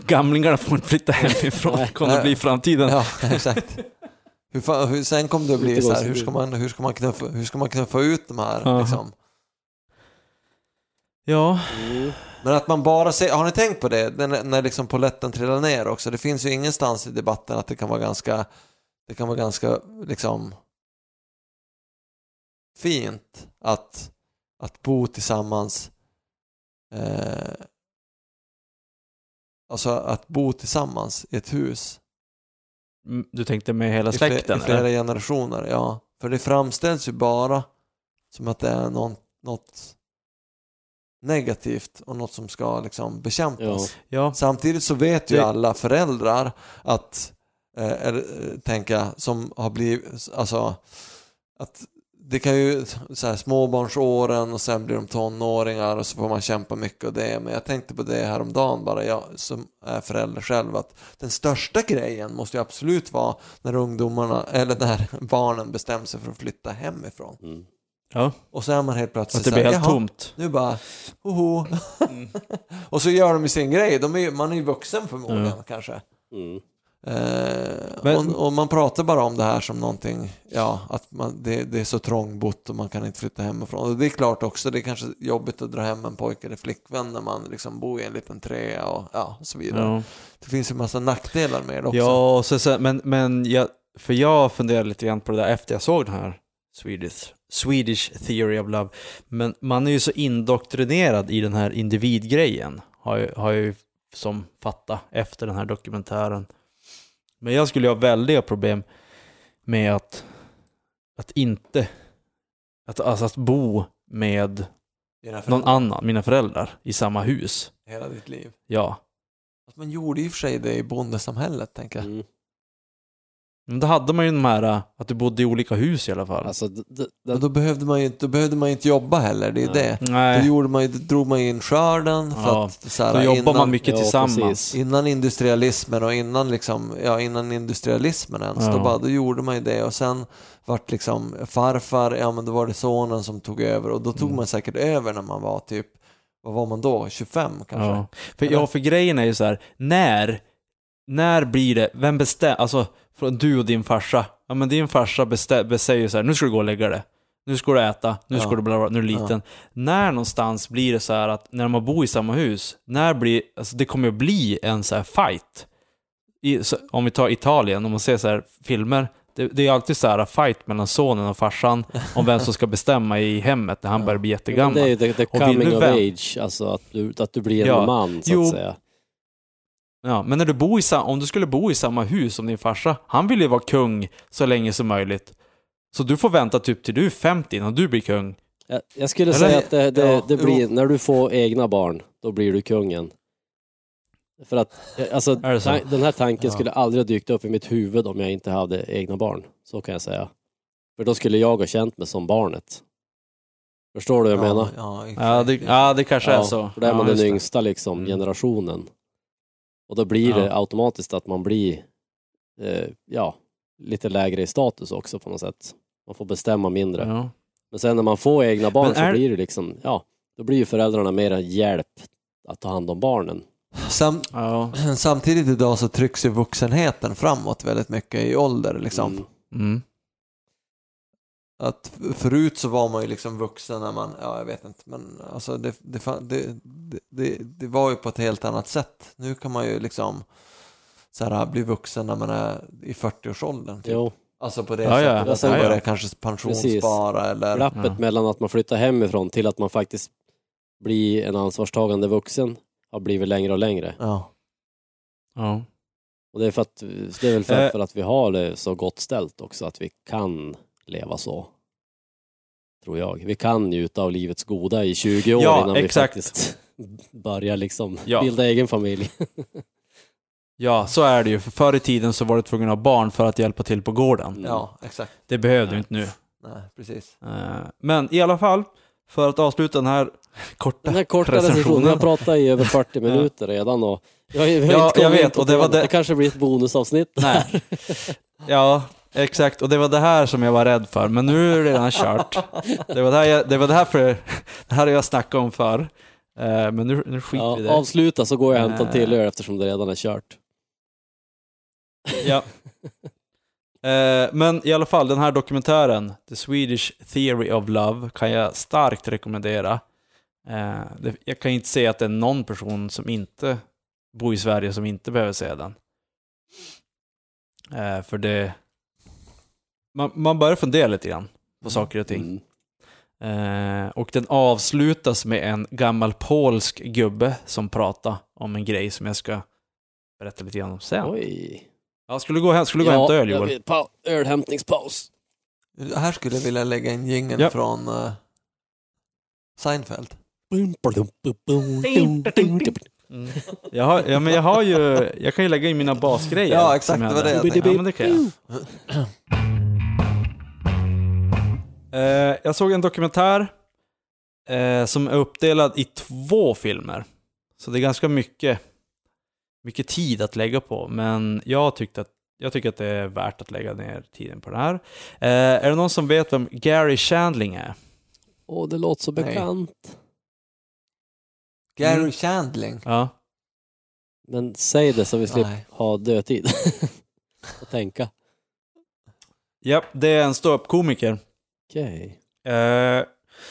Gamlingarna får inte flytta hemifrån, Nej. kommer det bli framtiden. Ja, exakt. Hur, fa- hur, sen kommer det att bli så här, hur ska man, hur ska man, knuffa, hur ska man knuffa ut de här Ja. liksom? Ja, Men att man bara ser, har ni tänkt på det? Den, när liksom poletten trillar ner också. Det finns ju ingenstans i debatten att det kan vara ganska, det kan vara ganska liksom fint att, att bo tillsammans. Eh, alltså att bo tillsammans i ett hus. Mm, du tänkte med hela I, fler, släkten? I flera generationer, ja. För det framställs ju bara som att det är någon, något negativt och något som ska liksom bekämpas. Ja. Ja, Samtidigt så vet ju Det- alla föräldrar att, eh, tänka, som har blivit, alltså att det kan ju, så här, småbarnsåren och sen blir de tonåringar och så får man kämpa mycket och det. Men jag tänkte på det häromdagen bara, jag som är förälder själv, att den största grejen måste ju absolut vara när ungdomarna, eller när barnen bestämmer sig för att flytta hemifrån. Mm. ja. Och så är man helt plötsligt att det blir helt "Jaha, tomt. nu bara, hoho. och så gör de ju sin grej, de är, man är ju vuxen förmodligen Ja. kanske. Mm. Eh, Men- och, och man pratar bara om det här som någonting, ja, att man, det, det är så trångbott och man kan inte flytta hemifrån. Och det är klart också, det är kanske jobbigt att dra hem en pojke eller flickvän när man liksom bor i en liten trea och ja, och så vidare. Ja, Det finns ju massa nackdelar med det också. ja så, så, men, men jag, för jag funderade lite grann på det där efter jag såg den här Swedish, Swedish Theory of Love. Men man är ju så indoktrinerad i den här individgrejen, har jag, har jag ju som fatta efter den här dokumentären. Men jag skulle ha väldiga problem med att, att inte, att, alltså att bo med någon annan, mina föräldrar, i samma hus. Hela ditt liv. Ja. Fast Man gjorde i och för sig det i bondesamhället, tänker jag. Mm. Men då hade man ju de här, att du bodde i olika hus i alla fall. Alltså, d- d- då behövde man ju inte, då behövde man ju inte jobba heller, det är Nej. det. Då, Nej, gjorde man ju, då drog man in skörden för Ja, att så här, då jobbar innan, man mycket Ja, tillsammans. precis. innan industrialismen och innan liksom, ja innan industrialismen ens, Ja. då, bara, då gjorde man ju det och sen vart liksom farfar, ja men då var det sonen som tog över och då tog Mm. man säkert över när man var typ, vad var man då, 25 kanske? Ja. För, ja, för grejen är ju så här, när, när blir det, vem bestämmer, alltså från du och din farsa, ja men din farsa säger så här, nu ska du gå och lägga dig. Nu ska du äta, nu ska Ja. du bla bla, nu är du liten. När någonstans blir det så här att när man bor i samma hus, när blir, alltså det kommer att bli en så här fight. I, så, om vi tar Italien, om man ser så här filmer, det, det är alltid så här fight mellan sonen och farsan om vem som ska bestämma i hemmet när han Ja. börjar bli Ja, jättegammal. men det är ju the, the coming of age, alltså att du, att du blir en Ja. man så Jo. att säga. Ja, men när du bor i, om du skulle bo i samma hus som din farsa, han vill ju vara kung så länge som möjligt. Så du får vänta typ till du är 50 innan du blir kung. Jag, jag skulle Eller- säga att det, det, Ja, det blir, jo. när du får egna barn, då blir du kungen. För att, eh, alltså, Är det så? tan- den här tanken Ja. skulle aldrig ha dykt upp i mitt huvud om jag inte hade egna barn. Så kan jag säga. För då skulle jag ha känt mig som barnet. Förstår du vad jag menar? Ja, för Ja, sig. det, ja, det kanske är så. För då är man ja, den yngsta liksom, Mm. generationen. Och då blir Ja. det automatiskt att man blir eh, ja, lite lägre i status också på något sätt. Man får bestämma mindre. Ja. Men sen när man får egna barn är- så blir det liksom, ja, då blir ju föräldrarna mera hjälp att ta hand om barnen. Sam, Ja. samtidigt idag så trycks ju vuxenheten framåt väldigt mycket i ålder liksom. Mm. Mm. Att förut så var man ju liksom vuxen när man, ja jag vet inte, men alltså det, det, det, det, det, var ju på ett helt annat sätt. Nu kan man ju liksom så här, bli vuxen när man är i 40-årsåldern. Typ. Jo, Alltså på det Ja, ja. sättet att Ja, man ja. börjar kanske pensionsspara eller... Glappet Ja. mellan att man flyttar hemifrån till att man faktiskt blir en ansvarstagande vuxen har blivit längre och längre. Ja. Ja. Och det är, för att, det är väl för, Eh. för att vi har det så gott ställt också, att vi kan leva så. Tror jag. Vi kan njuta av livets goda i 20 år Ja, innan exakt. vi faktiskt börjar liksom Ja. bilda egen familj. ja, så är det ju. För förr i tiden så var du tvungen att ha barn för att hjälpa till på gården. Mm. ja, exakt. Det behöver du inte nu. Nej, precis. Eh, Men i alla fall, för att avsluta den här korta Den här korta recensionen, jag pratat i över 40 minuter redan och jag, jag, Ja, jag vet, och det var temat. det- kanske blir ett bonusavsnitt. Nej. Ja, exakt. Och det var det här som jag var rädd för. Men nu är det redan kört. Det var det här, jag, det, var det här, för, det här jag snackade om för. Eh, Men nu, nu skiter vi i Ja, det. avsluta så går jag och hämtar till Eh. öl eftersom det redan är kört. Ja. Eh, Men i alla fall, den här dokumentären, The Swedish Theory of Love, kan jag starkt rekommendera. Jag kan inte se att det är någon person som inte bor i Sverige som inte behöver se den. För det... Man, man börjar fundera lite grann på saker och ting. Mm. Eh, och den avslutas med en gammal polsk gubbe som pratar om en grej som jag ska berätta lite grann om sen. Oj. Ja, skulle du gå, hem- skulle du gå och hämta öl Joel? pa- ölhämtningspaus. Här skulle jag vilja lägga in jingeln Ja. från uh, Seinfeld. Mm. Jag har, ja, men jag har ju, jag kan ju lägga in mina basgrejer. Ja, exakt, som jag det var det jag tänkte. Ja, men det kan jag. Eh, jag såg en dokumentär eh, som är uppdelad i två filmer. Så det är ganska mycket, mycket tid att lägga på. Men jag, tyckte att, jag tycker att det är värt att lägga ner tiden på det här. Eh, är det någon som vet vem Gary Shandling är? Åh, det låter så Nej. bekant. Gary Mm. Shandling. Ja. Men säg det så vi slipper Nej. ha dödtid. och tänka. ja, det är en ståuppkomiker. Okej. Eh,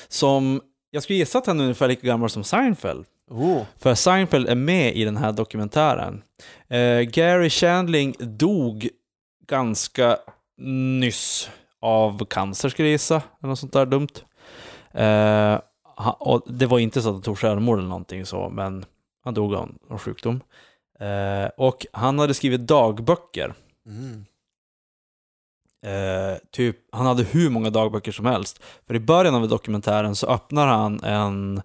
som, jag skulle gissa att han är ungefär lika gammal som Seinfeld. Oh. För Seinfeld är med i den här dokumentären. Eh, Gary Shandling dog ganska nyss av cancer skulle jag gissa, eller något sånt där dumt. Eh, ha- och det var inte så att han tog självmord eller någonting så, men han dog av en sjukdom. Eh, och han hade skrivit dagböcker. Mm. Eh, typ, han hade hur många dagböcker som helst. För i början av dokumentären så öppnar han en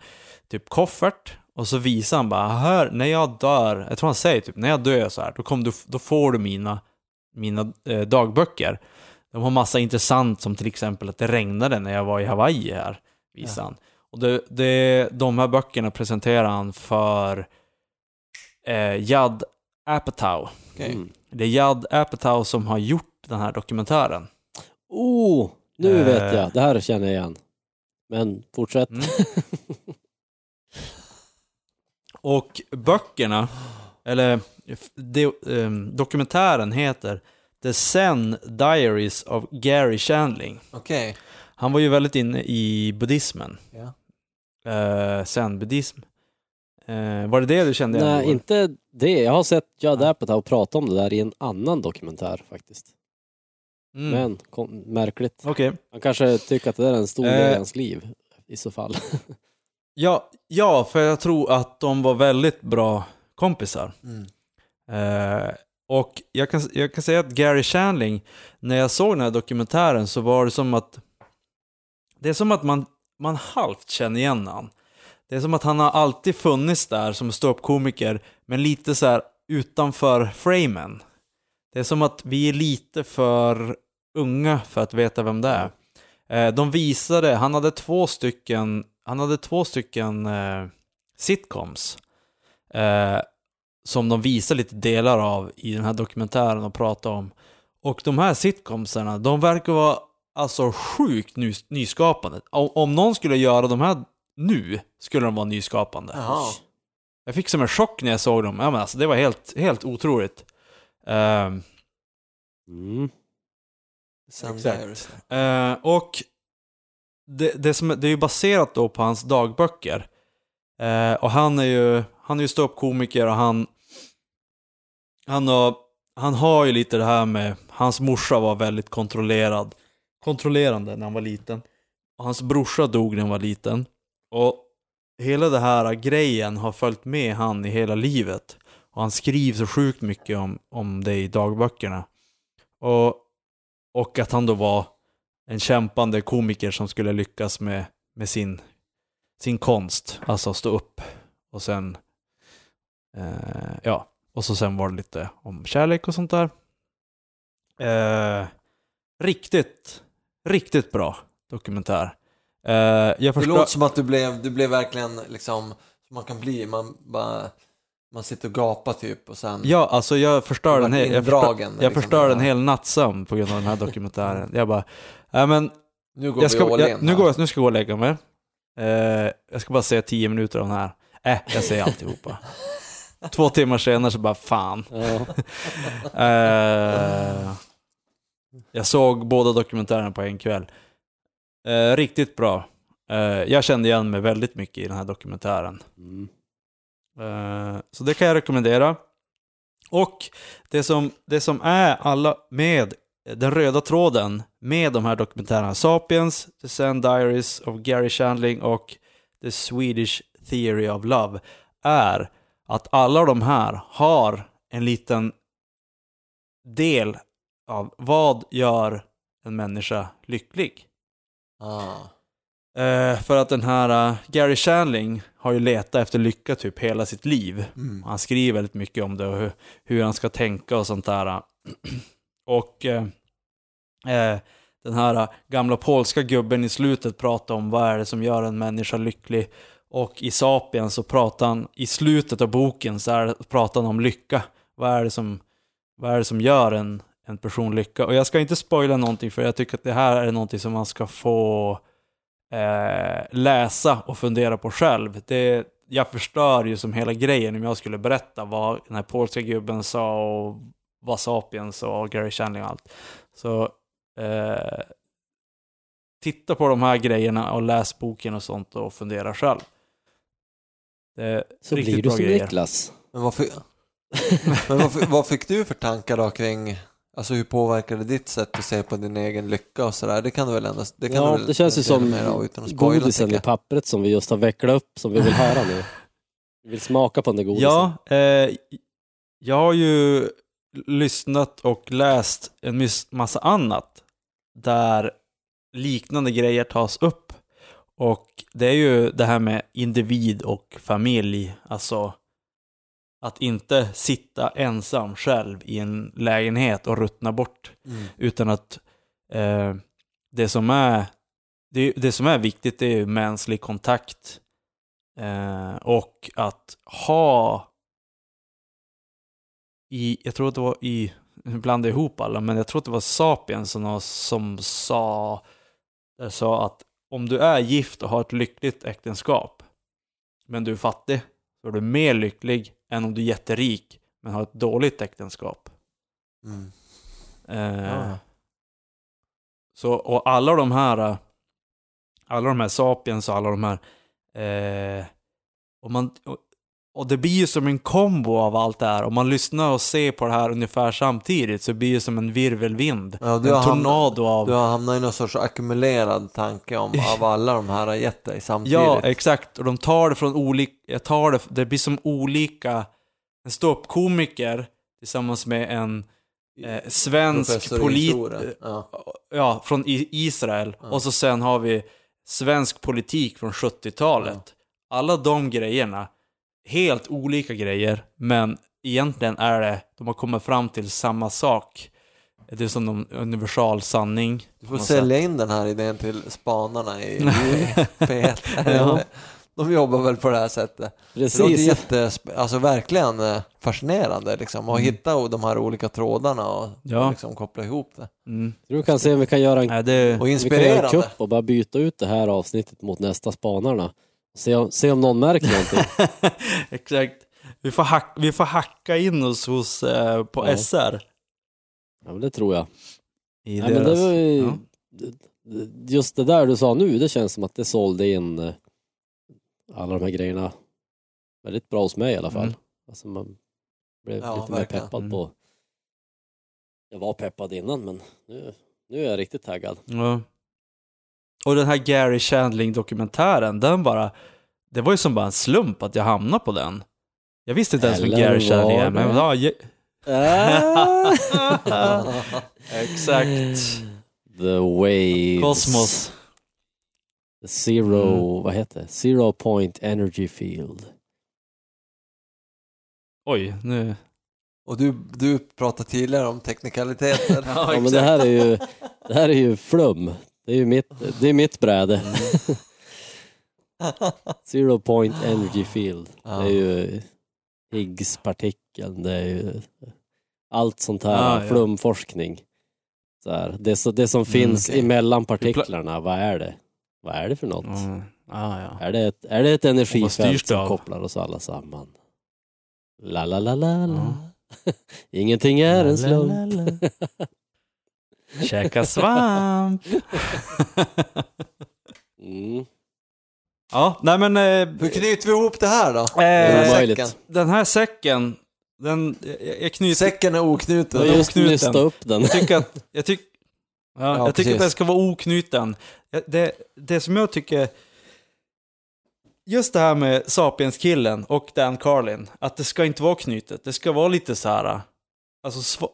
typ koffert och så visar han bara, här, när jag dör, jag tror han säger typ, när jag dör så här, då, kommer du, då får du mina, mina eh, dagböcker. De har massa intressant som till exempel att det regnade när jag var i Hawaii här, visar Ja. han. Och det, det, de här böckerna presenterar han för eh, Judd Apatow. Okej. Mm. Det är Judd Apatow som har gjort den här dokumentären. Oh, nu Eh. vet jag. Det här känner jag igen. Men fortsätt. Mm. Och böckerna, eller det, ehm, dokumentären heter The Zen Diaries of Gary Shandling. Okej. Han var ju väldigt inne i buddhismen, Ja. uh, zen-buddhism. Eh, var det det du kände? Nej, inte det. Jag har sett Judd Ja. Apatow prata om det där i en annan dokumentär faktiskt. Mm. Men kom, märkligt. Okej. Han kanske tycker att det där är en stor del Eh. i hans liv i så fall. Ja, ja, för jag tror att de var väldigt bra kompisar. Mm. Eh, och jag kan, jag kan säga att Gary Shandling, när jag såg den här dokumentären så var det som att det är som att man, man halvt känner igen han. Det är som att han har alltid funnits där som ståuppkomiker, men lite så här utanför framen. Det är som att vi är lite för unga för att veta vem det är. Eh, de visade, han hade två stycken, han hade två stycken eh, sitcoms. Eh, som de visar lite delar av i den här dokumentären och pratar om. Och de här sitcomsarna, de verkar vara alltså sjukt ny, nyskapande. Om, om någon skulle göra de här nu, skulle de vara nyskapande. Jaha. Jag fick som en chock när jag såg dem. Ja, men alltså, det var helt, helt otroligt. Ehm, Mm. Exakt. Eh, och det, det, som, det är ju baserat då på hans dagböcker. Eh, och han är ju, han är ju ståuppkomiker och han, han har han har ju lite det här med, hans morsa var väldigt kontrollerad, kontrollerande när han var liten. Och hans brorsa dog när han var liten. Och hela det här grejen har följt med han i hela livet. Och han skriver så sjukt mycket om, om det i dagböckerna. Och, och att han då var en kämpande komiker som skulle lyckas med, med sin, sin konst. Alltså stå upp och sen, eh, ja, och så sen var det lite om kärlek och sånt där. Eh, riktigt, riktigt bra dokumentär. Eh, jag Det förstår... låter som att du blev, du blev verkligen liksom, som man kan bli, man bara, man sitter och gapar typ och sen Ja, alltså jag förstör vart hel, jag förstör, jag liksom, förstör en hel nattsömn på grund av den här dokumentären. Jag bara, nej men, nu går jag vi ska, all jag, in nu, går jag, nu ska jag gå och lägga mig. Eh, jag ska bara se tio minuter av den här. Äh, jag ser alltihopa. Två timmar senare så bara, fan. Eh, jag såg båda dokumentärerna på en kväll. Eh, riktigt bra. Eh, jag kände igen mig väldigt mycket i den här dokumentären. Mm. Eh, så det kan jag rekommendera. Och det som, det som är alla med den röda tråden med de här dokumentärerna, Sapiens, The Sand Diaries of Gary Shandling och The Swedish Theory of Love, är att alla de här har en liten del av vad gör en människa lycklig. Ah. Eh, för att den här eh, Gary Shandling har ju letat efter lycka typ hela sitt liv. Mm. Han skriver väldigt mycket om det och hur, hur han ska tänka och sånt där. Och eh, eh, den här eh, gamla polska gubben i slutet pratar om vad är det som gör en människa lycklig. Och i Sapiens så pratar han, i slutet av boken så är, pratar han om lycka. Vad är det som, vad är det som gör en, en person lycka? Och jag ska inte spoila någonting för jag tycker att det här är någonting som man ska få eh, läsa och fundera på själv. Det, jag förstör ju som hela grejen om jag skulle berätta vad den här polska gubben sa och vad Sapiens och Gary Shandling och allt. Så eh, titta på de här grejerna och läs boken och sånt och fundera själv. Så riktigt blir du bra som grejer. Niklas. Men, vad, fick, men vad, fick- vad fick du för tankar då kring, alltså hur påverkade ditt sätt att se på din egen lycka och sådär? Det kan du väl ändå, det kan Ja, väl det känns ju som av utan att spoila, godisen i pappret som vi just har vecklat upp som vi vill höra nu. Vi vill smaka på den där godisen. Ja, eh, jag har ju lyssnat och läst en mis- massa annat där liknande grejer tas upp. Och det är ju det här med individ och familj, alltså att inte sitta ensam själv i en lägenhet och ruttna bort, Mm. utan att eh, det, som är, det, det som är viktigt är ju mänsklig kontakt eh, och att ha i, jag tror att det var i, nu blandade ihop alla, men jag tror att det var Sapiens som, som sa, sa att om du är gift och har ett lyckligt äktenskap, men du är fattig, så är du mer lycklig än om du är jätterik, men har ett dåligt äktenskap. Mm. Eh, Ja. så, och alla de här, eh, alla de här Sapiens och alla de här, eh, och, man, och, det blir ju som en kombo av allt det här. Om man lyssnar och ser på det här ungefär samtidigt så blir det som en virvelvind. Ja, en har hamnat- tornado av... Du har hamnat i någon sorts ackumulerad tanke om av alla de här har gett dig samtidigt. Ja, exakt. Och de tar det från olika, jag tar det, det blir som olika, en ståuppkomiker tillsammans med en eh, svensk polit. Ja. ja, från Israel. Ja. Och så sen har vi svensk politik från 70-talet. Alla de grejerna, helt olika grejer, men egentligen är det, de har kommit fram till samma sak. Det är som någon universal sanning. Du får sälja in den här idén till spanarna i, i P1. Ja. De jobbar väl på det här sättet. Det låter Precis. jätte, alltså verkligen eh, fascinerande liksom. Att hitta de här olika trådarna och, Ja. och liksom koppla ihop det. Mm. Du kan se om vi kan göra en, Nej, det, Och vi kan göra en inspirerande. kupp och bara byta ut det här avsnittet mot nästa Spanarna. Se om, se om någon märker någonting. Exakt. Vi får, hack, vi får hacka in oss hos, eh, på Ja. SR. Ja, men det tror jag. I Nej, men det deras, var ju, ja. Just det där du sa nu, det känns som att det sålde in eh, alla de här grejerna väldigt bra hos mig i alla fall. Mm. Alltså man blev Ja, lite mer peppad Mm. på Jag var peppad innan men nu, nu är jag riktigt taggad. Ja. Och den här Gary Shandling-dokumentären, den bara... Det var ju som bara en slump att jag hamnade på den. Jag visste inte ens vem Gary Shandling är, men ja, je- Ah. Exakt. The waves. Kosmos. The zero, Mm. vad heter det? Zero point energy field. Oj, nu... Och du, du pratade tidigare om teknikaliteter. Ja, men det här är ju, det här är ju flum. Det är ju mitt, det är mitt bräde. Zero point energy field. Det är ju Higgs-partikeln, det är ju allt sånt här, Ah, ja. flumforskning. Så här, det, så, det som finns okej. emellan partiklarna, vad är det? Vad är det för något? Mm. Ah, ja. Är, det ett, är det ett energifält som av? kopplar oss alla samman? La la la la la. Ja. Ingenting är en La, la, slump. Käka svamp. Mm. ja, nej men... Eh, Hur knyter vi ihop det här då? Det eh, säcken. den här säcken, den... Jag, jag knyter... Säcken är oknuten. är just oknuten. upp den. Jag tycker att... Jag, tyck, ja, Ja, jag tycker att den ska vara oknuten. Det, det som jag tycker... Just det här med Sapiens-killen och Dan Carlin, att det ska inte vara knutet. Det ska vara lite så här... Alltså, sva-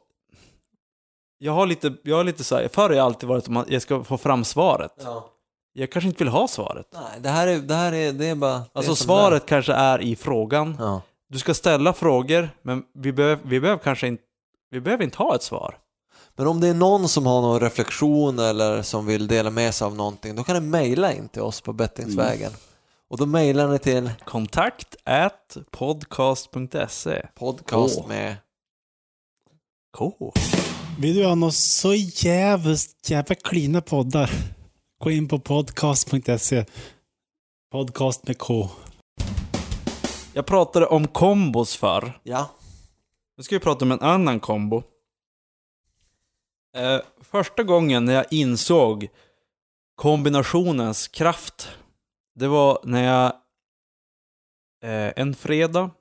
jag har lite, jag har lite så här, förr har jag alltid varit att jag ska få fram svaret. Ja. Jag kanske inte vill ha svaret. Nej, det här är, det här är, det är bara... det Alltså är svaret kanske är i frågan. Ja. Du ska ställa frågor, men vi behöver, vi behöver kanske inte, vi behöver inte ha ett svar. Men om det är någon som har någon reflektion eller som vill dela med sig av någonting, då kan ni mejla in till oss på bettingsvägen. Och då mejlar ni till Kontakt at podcast.se. podcast med K. Vill du ha något så jävligt jävla klina poddar? Gå in på podcast.se. Podcast med K. Jag pratade om kombos för. Ja. Nu ska vi prata om en annan kombo. Eh, första gången när jag insåg kombinationens kraft, det var när jag eh, en fredag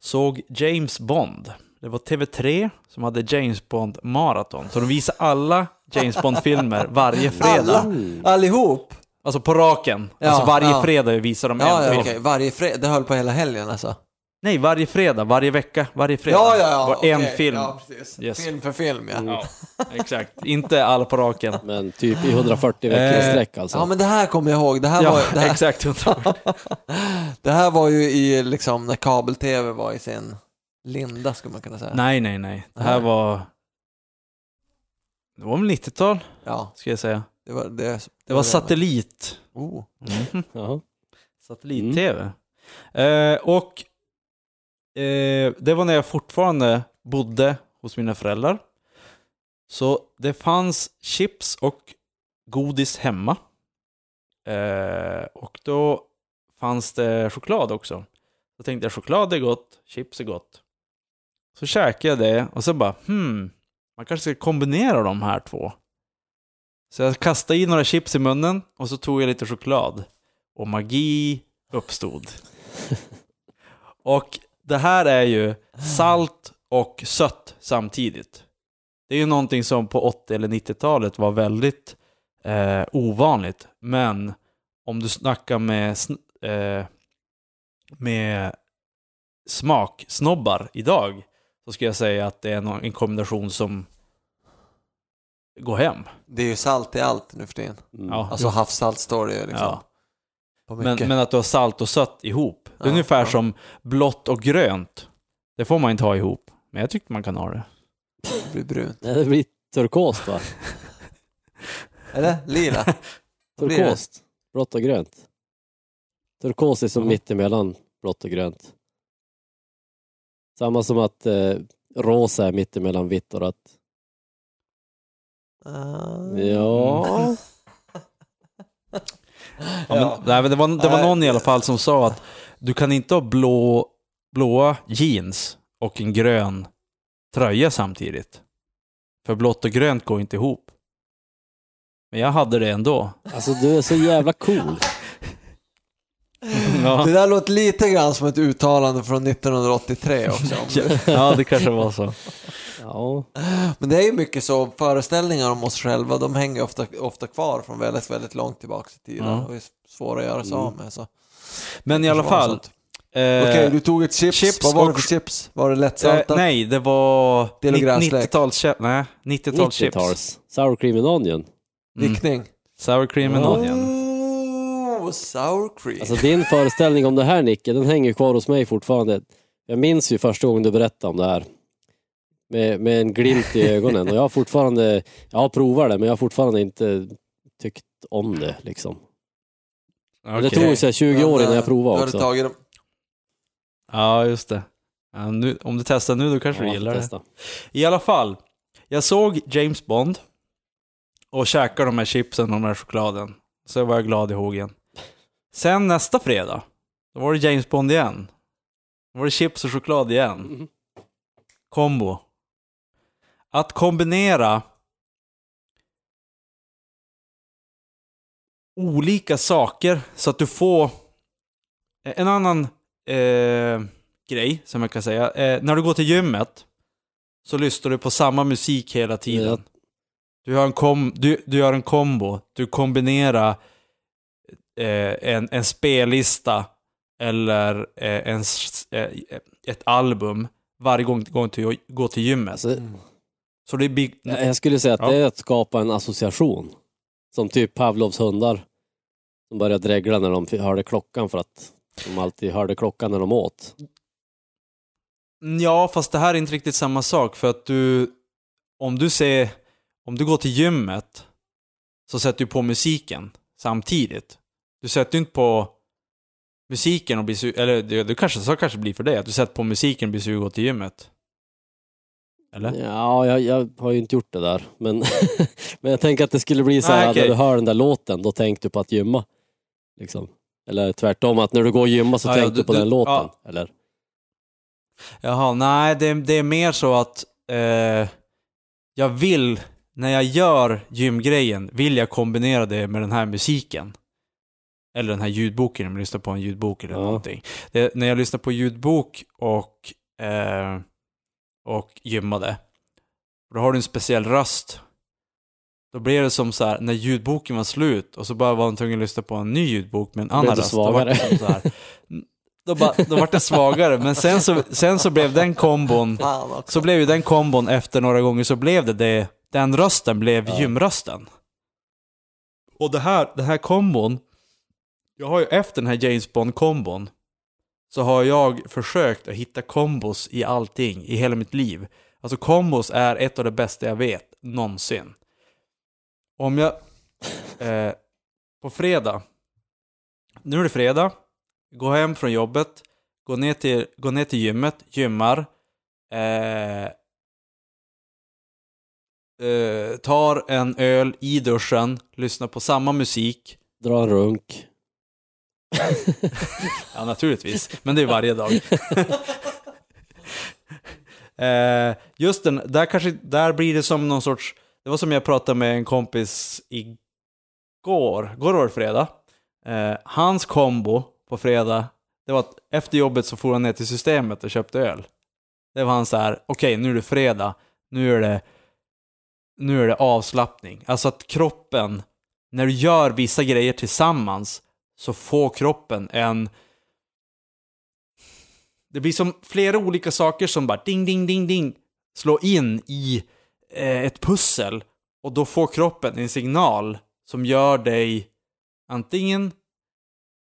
såg James Bond. Det var TV3 som hade James Bond maraton. Så de visade alla James Bond-filmer varje fredag. Mm. Allihop? Alltså på raken. Ja, alltså varje ja. fredag visar de Ja, en ja film. okej. Varje fredag. Det höll på hela helgen alltså? Nej, varje fredag, varje vecka, varje fredag. Ja, ja, ja. Var en okej. film. Ja, precis. Yes. Film för film, ja. Ja, exakt. Inte alla på raken. Men typ i 140 veckor i sträck alltså. Ja, men det här kommer jag ihåg. Det här, Ja, var, det här, exakt. det här var ju i liksom när kabel-tv var i sin linda, skulle man kunna säga. nej, nej, nej. Det här Nej. var... Det var väl 90-tal, Ja, ska jag säga. det var det. Det var satellit. Oh. Ja. Satellit-tv. Eh, och eh, det var när jag fortfarande bodde hos mina föräldrar. Så det fanns chips och godis hemma. Eh, och då fanns det choklad också. Då tänkte jag choklad är gott, chips är gott. Så käkade jag det och så bara hmm, man kanske ska kombinera de här två. Så jag kastade i några chips i munnen och så tog jag lite choklad. Och magi uppstod. och det här är ju salt och sött samtidigt. Det är ju någonting som på 80 eller 90-talet var väldigt eh, ovanligt. Men om du snackar med, eh, med smaksnobbar idag så ska jag säga att det är en kombination som går hem. Det är ju salt i allt nu för tiden. Mm. Ja. Alltså havssalt står det ju liksom. Ja. Men, men att du har salt och sött ihop. Det är Ja, ungefär ja. som blått och grönt. Det får man inte ha ihop. Men jag tyckte man kan ha det. Det blir brunt. Nej, det blir turkost va? Eller? Lila? Turkost. Blått och grönt. Turkos är som Ja. mittemellan blått och grönt. Samma som att eh, rosa är mittemellan vitt och rött. Ah. Ja. Ja, men, nej, men det, var, det var någon i alla fall som sa att du kan inte ha blå, blåa jeans och en grön tröja samtidigt. För blått och grönt går inte ihop. Men jag hade det ändå. Alltså du är så jävla cool. Ja, Det där låter lite grann som ett uttalande från 1983 också. ja det kanske var så. Ja, Men det är ju mycket så, föreställningar om oss själva, de hänger ofta, ofta kvar från väldigt, väldigt långt tillbaka i tiden Ja. och är svåra att göra sig av med. Så. Men i alla fall. eh, Okej, du tog ett chips. chips Vad var det och- för chips? Var det eh, lättsaltat? nej, det var Del och nitt- gräslök. 90-tals nej, 90-tals chips. 90-tals. Sour cream and onion. Mm. Riktning? Sour cream and onion. Oh, sour cream. Alltså din föreställning om det här Nicke, den hänger kvar hos mig fortfarande. Jag minns ju första gången du berättade om det här. Med, med en glimt i ögonen och jag har fortfarande, jag har provat det men jag har fortfarande inte tyckt om det liksom. Men Det tog ju så här 20 år innan jag Du provade också. tagit dem. Ja, just det. Ja, nu, om du testar nu, då kanske Ja, du gillar det. testa. I alla fall, jag såg James Bond och käkade de här chipsen och den här chokladen. Så var jag glad i hågen. Sen nästa fredag, då var det James Bond igen. Då var det chips och choklad igen. Mhm. Kombo. Att kombinera olika saker så att du får en annan eh, grej som jag kan säga. Eh, när du går till gymmet så lyssnar du på samma musik hela tiden. Ja. Du, gör en kom, du, du gör en kombo. Du kombinerar en, en spellista eller eh, en, eh, ett album varje gång, gång du går till gymmet. Alltså, så det blir... jag jag skulle säga att Ja. det är att skapa en association. Som typ Pavlovs hundar. Som började dregla när de hörde klockan för att de alltid hörde klockan när de åt. Ja, fast det här är inte riktigt samma sak för att du, om du ser, om du går till gymmet så sätter du på musiken samtidigt. Du sätter ju inte på musiken och blir su- eller det, det kanske så kanske blir för dig, att du sätter på musiken och blir sugen att gå till gymmet. Eller? Ja, jag, jag har ju inte gjort det där. Men, men jag tänker att det skulle bli så här att okej. när du hör den där låten, då tänkte du på att gymma. Liksom. Eller tvärtom, att när du går och gymma så Ja, ja, tänkte du- du på du- den låten. ja. Eller? Jaha, nej det, det är mer så att eh, jag vill, när jag gör gymgrejen, vill jag kombinera det med den här musiken. Eller den här ljudboken, om jag lyssnar på en ljudbok eller Ja. någonting. Det, när jag lyssnar på ljudbok och, eh, och gymmade, då har du en speciell röst. Då blir det som så här, när ljudboken var slut och så bara var man tvungen att lyssna på en ny ljudbok med en annan röst. Då var det svagare? som så här, då, bara, då var det svagare, men sen så, sen så blev den kombon, så blev ju den kombon efter några gånger så blev det, det den rösten blev Ja. gymrösten. Och det här, den här kombon, jag har ju efter den här James Bond-kombon, så har jag försökt att hitta kombos i allting, i hela mitt liv. Alltså kombos är ett av det bästa jag vet, någonsin. Om jag, eh, på fredag, nu är det fredag, går hem från jobbet, går ner till, går ner till gymmet, gymmar, eh, eh, tar en öl i duschen, lyssnar på samma musik, Dra en runk. Ja, naturligtvis. Men det är varje dag. eh, just den, där kanske, där blir det som någon sorts, det var som jag pratade med en kompis igår, går var det fredag. Eh, hans kombo på fredag, det var att efter jobbet så for han ner till systemet och köpte öl. Det var han så här, okej nu är det fredag, nu är det, nu är det avslappning. Alltså att kroppen, när du gör vissa grejer tillsammans, så får kroppen en... Det blir som flera olika saker som bara ding, ding, ding, ding slår in i eh, ett pussel. Och då får kroppen en signal som gör dig antingen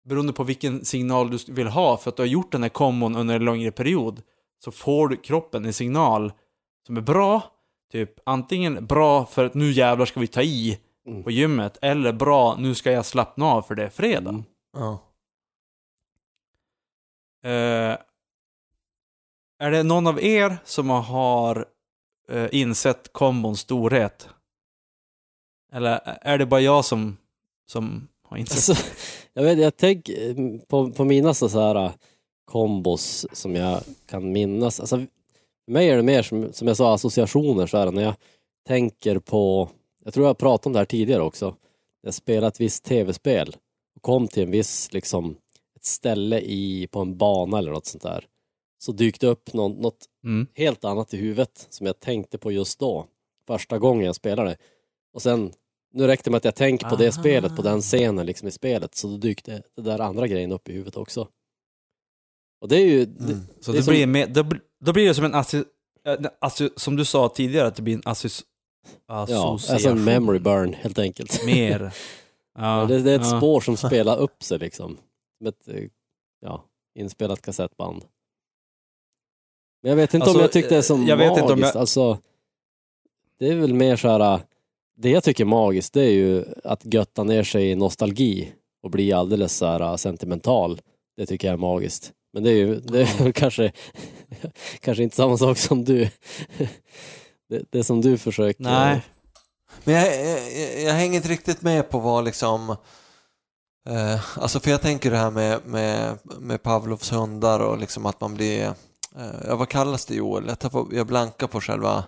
beroende på vilken signal du vill ha för att du har gjort den här kombon under en längre period så får du kroppen en signal som är bra. Typ antingen bra för att nu jävlar ska vi ta i Mm. på gymmet eller bra nu ska jag slappna av för det är fredag. Mm. Ja. Eh, är det någon av er som har eh, insett kombons storhet? Eller är det bara jag som, som har insett? Alltså, jag, vet, jag tänker eh, på, på mina så här eh, kombos som jag kan minnas. Alltså, för mig är det mer som, som jag sa associationer så här när jag tänker på, jag tror jag pratade om det här tidigare också, jag spelade ett visst tv-spel och kom till en viss liksom ett ställe i, på en bana eller något sånt där. så dykte upp någon, något Mm. helt annat i huvudet som jag tänkte på just då. Första gången jag spelade. Och sen, nu räckte det med att jag tänker på det spelet, på den scenen liksom i spelet, så då dykte det där andra grejen upp i huvudet också. Och det är ju, det, Mm. Så Det det är som- blir med, då, blir- då blir det som en assi, äh, assi, som du sa tidigare, att det blir en assi, ja, alltså en memory burn helt enkelt. Mer. Ja, det, det är ett ja. spår som spelar upp sig liksom. Som ett eh, ja, inspelat kassettband. Men jag vet inte Alltså, om jag tyckte det är så jag vet magiskt. inte om jag- Alltså, det är väl mer så här, det jag tycker är magiskt det är ju att götta ner sig i nostalgi och bli alldeles så här sentimental. Det tycker jag är magiskt. Men det är ju det är kanske, kanske inte samma sak som du. Det, det som du försöker. Nej. Men jag, jag, jag hänger inte riktigt med på vad liksom... Eh, alltså för jag tänker det här med, med, med Pavlovs hundar och liksom att man blir... Eh, vad kallas det Joel? Jag, tappar, jag blankar på själva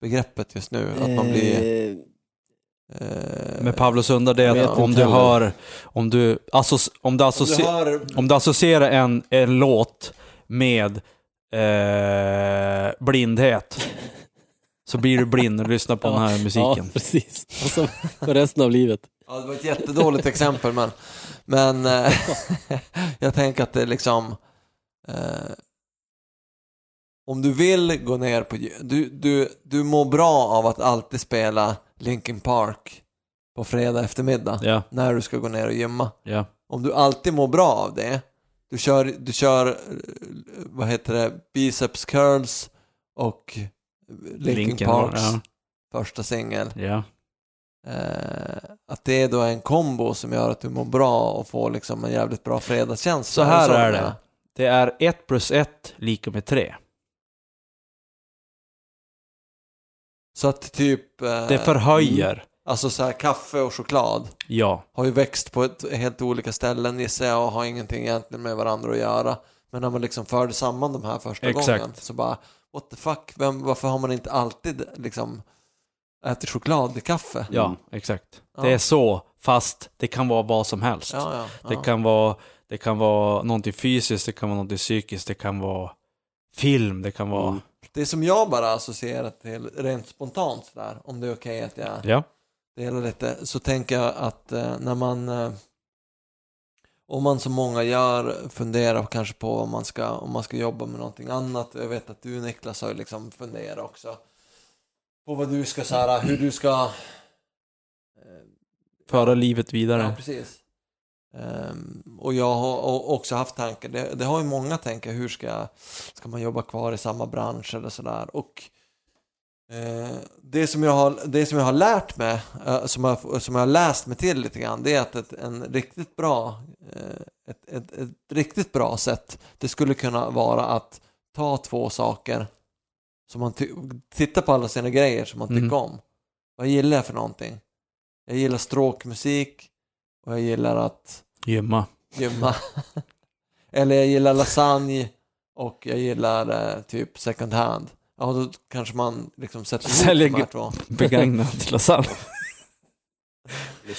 begreppet just nu. Att man blir... Eh, Eh, Med Pavlos hundar, det är att om du heller. har, om du, associ, om du, om associ, du har... om du associerar en, en låt med eh, blindhet, så blir du blind och lyssnar på den här Ja, musiken. precis. Och så för resten av livet. Ja, det var ett jättedåligt exempel men, men eh, jag tänker att det är liksom eh, om du vill gå ner på du, du, du mår bra av att alltid spela Linkin Park på fredag eftermiddag Ja, när du ska gå ner och gymma. ja. Om du alltid mår bra av det, du kör, du kör eh, vad heter det, biceps curls och Linkin, Linkin, Parks ja. första singel. ja. Eh, att det då är en kombo som gör att du mår bra och får liksom en jävligt bra fredagskänsla. Så här är det. Det är 1 plus 1 lika med 3. Så att typ... Eh, Det förhöjer. Alltså så här kaffe och choklad Ja. har ju växt på ett helt olika ställen gissar jag och har ingenting egentligen med varandra att göra. Men när man liksom förde samman de här första Exakt. gången så bara what the fuck, Vem, varför har man inte alltid liksom ätit choklad i kaffe? Ja, Mm. exakt. Ja. Det är så, fast det kan vara vad som helst. Ja, ja, ja. Det, kan vara, det kan vara någonting fysiskt, det kan vara någonting psykiskt, det kan vara film, det kan vara... Mm. Det som jag bara associerar till rent spontant sådär, om det är okej att jag Ja. delar lite, så tänker jag att eh, när man eh, om man som många gör funderar kanske på om man ska, om man ska jobba med någonting annat. Jag vet att du Niklas har liksom funderat också på vad du ska, så här, hur du ska eh, Föra livet vidare. Ja, precis. Ehm, och jag har också haft tankar, det, det har ju många tankar, hur ska, ska man jobba kvar i samma bransch eller sådär. Och det, som jag har, det som jag har lärt mig, eh, som, jag, som jag har läst mig till lite grann, det är att ett, en riktigt bra, eh, ett, ett, ett riktigt bra sätt, det skulle kunna vara att ta två saker som man tittar på alla sina grejer som man Mhm. tycker om. Vad gillar jag för någonting? Jag gillar stråkmusik och jag gillar att Gymma. gymma. Eller jag gillar lasagne och jag gillar eh, typ second hand. Ja, då kanske man liksom sätter ihop Säljer de här två. Begagnat lasagne.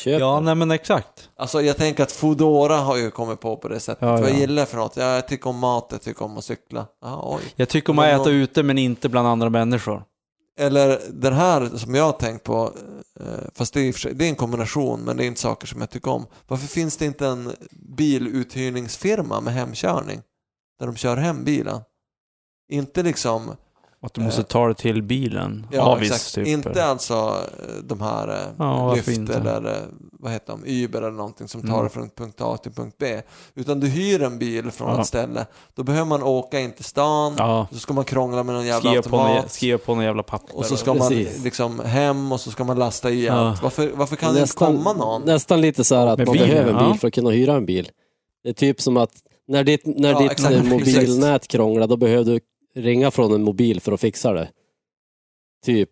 Ja, nej men exakt. Alltså jag tänker att Foodora har ju kommit på på det sättet. Ja, Vad ja. gillar jag för något? Ja, jag tycker om mat, jag tycker om att cykla. Ja, oj. Jag tycker om att äta ute men inte bland andra människor. Eller den här som jag har tänkt på, eh, fast det är, det är en kombination, men det är inte saker som jag tycker om. Varför finns det inte en biluthyrningsfirma med hemkörning? Där de kör hem bilen? Inte liksom, Att du måste ta det till bilen. ja Avis, exakt, typ. inte alltså eh, de här eh, Ja, Lyft eller eh, vad heter de, Uber eller någonting som tar Mm. det från punkt A till punkt B. Utan du hyr en bil från Ja. ett ställe, då behöver man åka in till stan, Ja, så ska man krångla med någon jävla skriva på, någon, automat. skriva på någon jävla papper. Och så ska man liksom hem och så ska man lasta i Ja. allt. Varför, varför kan det inte komma någon? Nästan lite så här att Med man behöver en ja. bil för att kunna hyra en bil. Det är typ som att när ditt, när Ja, ditt exakt, eh, mobilnät krånglar, då behöver du ringa från en mobil för att fixa det. Typ.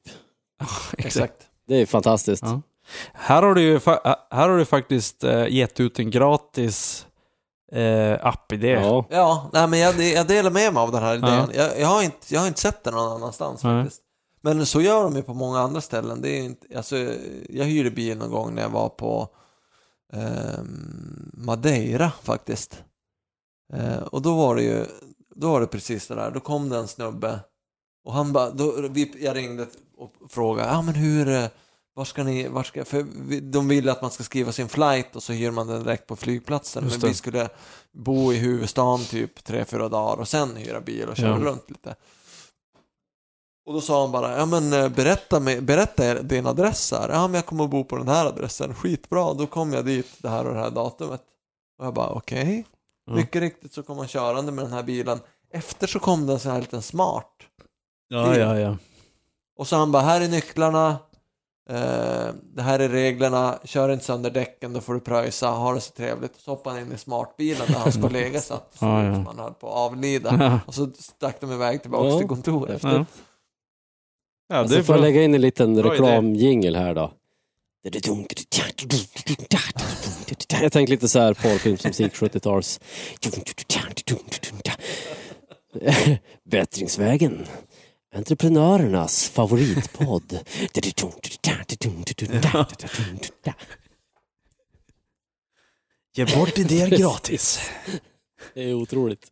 Exakt. Det är fantastiskt. Ja. Här har du ju här har du faktiskt eh, gett ut en gratis eh, app-idé. Ja. Ja, nej men jag, jag delar med mig av den här idén. Ja. Jag, jag, har inte, jag har inte sett den någon annanstans Nej. faktiskt. Men så gör de ju på många andra ställen. Det är inte, alltså, jag hyrde bil någon gång när jag var på ehm, Madeira faktiskt. Eh, och då var det ju, då var det precis det där, då kom det en snubbe och han bara, då, vi, jag ringde och frågade, ja men hur, eh, var ska ni, var ska, för de vill att man ska skriva sin flight och så hyr man den direkt på flygplatsen. Men vi skulle bo i huvudstaden typ tre, fyra dagar och sen hyra bil och köra Ja. runt lite. Och då sa han bara, ja men eh, berätta, med, berätta er din adress här. Ja men jag kommer att bo på den här adressen, skitbra. Då kom jag dit det här och det här datumet. Och jag bara, okej. Ja. Mycket riktigt så kom han körande med den här bilen. Efter så kom det en sån här liten smart. Ja, ja, ja. Och så han bara, här är nycklarna, eh, det här är reglerna, kör inte sönder däcken, då får du pröjsa, ha det så trevligt. Så hoppade han in i smartbilen där hans kollega satt, så Ja, ja. som han höll på att avlida. Ja, Och så stack de iväg tillbaka Ja. till kontoret. ja. ja Ja, det är så får jag lägga in en liten reklamjingel här då. Jag tänker lite så här porrfilmsmusik, 70-tals. Bättringsvägen. Entreprenörernas favoritpodd. Ge bort idéer gratis. Det är otroligt.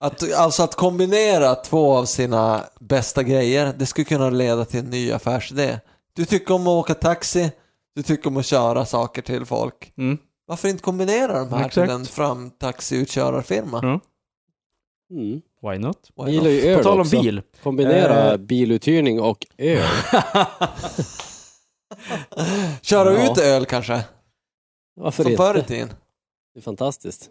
Att, alltså att kombinera två av sina bästa grejer, det skulle kunna leda till en ny affärsidé. Du tycker om att åka taxi, du tycker om att köra saker till folk. Mm. Varför inte kombinera de här Exakt. till en framtaxiutkörarfirma? Ja. Mm. Why not? Why gillar ju På öl tal om också. bil. Kombinera Eh. biluthyrning och öl. Köra Ja. ut öl kanske, Varför som förr i inte? tiden. Det är fantastiskt.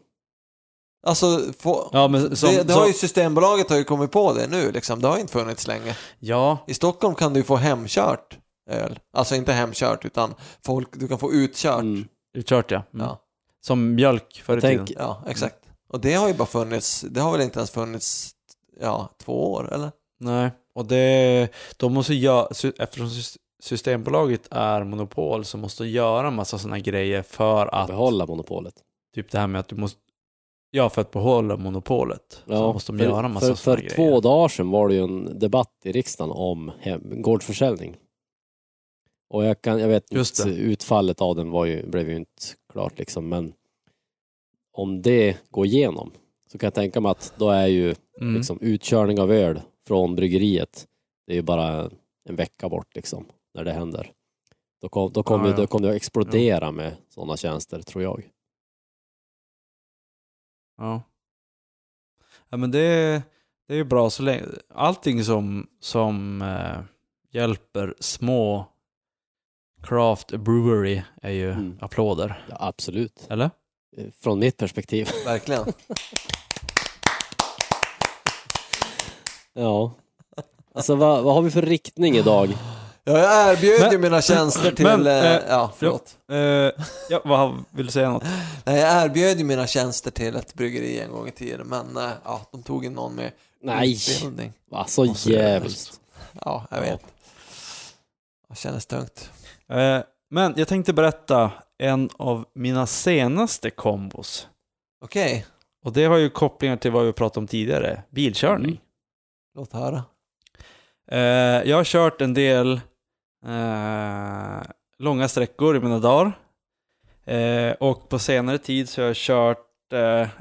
Alltså, få, Ja, men som, det, det har ju Systembolaget har ju kommit på det nu liksom, det har inte funnits länge. ja, I Stockholm kan du ju få hemkört öl. Alltså inte hemkört, utan folk, du kan få utkört. Mm. utkört ja. Mm. Ja. Som mjölk förr i tiden. Ja, exakt. Och det har ju bara funnits, det har väl inte ens funnits, ja, två år eller? Nej, och det, de måste göra, eftersom sys- Systembolaget är monopol så måste de göra en massa sådana grejer för att, Behålla monopolet. typ det här med att du måste, ja för att behålla monopolet. så måste de för, göra en massa för, för grejer. två dagar sedan var det ju en debatt i riksdagen om hem, gårdsförsäljning. Och jag, kan, jag vet Just inte, utfallet av den var ju, blev ju inte klart liksom, men om det går igenom så kan jag tänka mig att då är ju Mm. liksom, utkörning av öl från bryggeriet, det är ju bara en vecka bort liksom, när det händer. Då, kom, då kommer Ja, ju ja. kommer det att explodera med sådana tjänster, tror jag. Ja. ja men det, det är ju bra så länge, allting som, som eh, hjälper små craft brewery är ju Mm. applåder. Ja, absolut. Eller? Eh, Från mitt perspektiv. Verkligen. Ja. Alltså vad, vad har vi för riktning idag? Ja, jag erbjöd Men- ju mina tjänster till, men, eh, eh, ja, förlåt. Eh, ja, vad vill du säga något? Nej, jag erbjöd ju mina tjänster till ett bryggeri en gång i tiden, men eh, ja, de tog in någon med Nej, utbildning. va, så jävligt. Ja, jag vet. Det kändes tungt. Eh, men jag tänkte berätta en av mina senaste kombos. Okej, Och det har ju kopplingar till vad vi pratade om tidigare, bilkörning. Mm. låt höra. Eh, jag har kört en del eh, långa sträckor i mina dagar. Och på senare tid så har jag kört,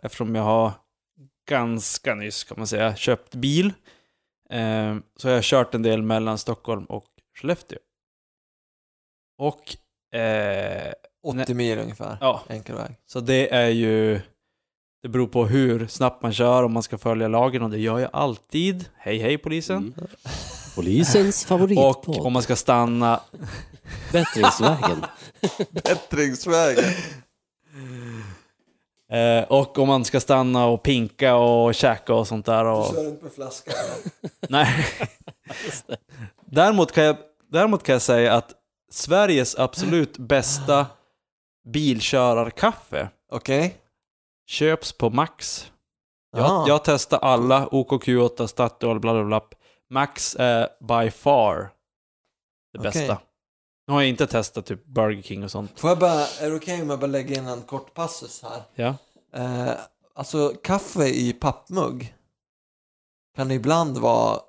eftersom jag har ganska nyss kan man säga, köpt bil. Så har jag kört en del mellan Stockholm och Skellefteå. Och eh, 80 Nej. mil ungefär, ja, enkel väg. så det är ju, det beror på hur snabbt man kör, om man ska följa lagen och det gör jag alltid. Hej hej polisen. Mm. Polisens Och favoritpodd. om man ska stanna, Bättringsvägen. Bättringsvägen. eh, och om man ska stanna och pinka och käka och sånt där. Och, kör inte med flaska. nej. däremot, kan jag, däremot kan jag säga att Sveriges absolut bästa bilkörarkaffe Okej. köps på Max. Jag, jag testar alla, OKQ8, Statoil, bla bla bla. Max är by far det Okej. bästa. Nu har jag inte testat typ Burger King och sånt. Får jag bara, är det okej om jag bara lägger in en kort passus här? Ja. Eh, alltså kaffe i pappmugg kan ibland vara,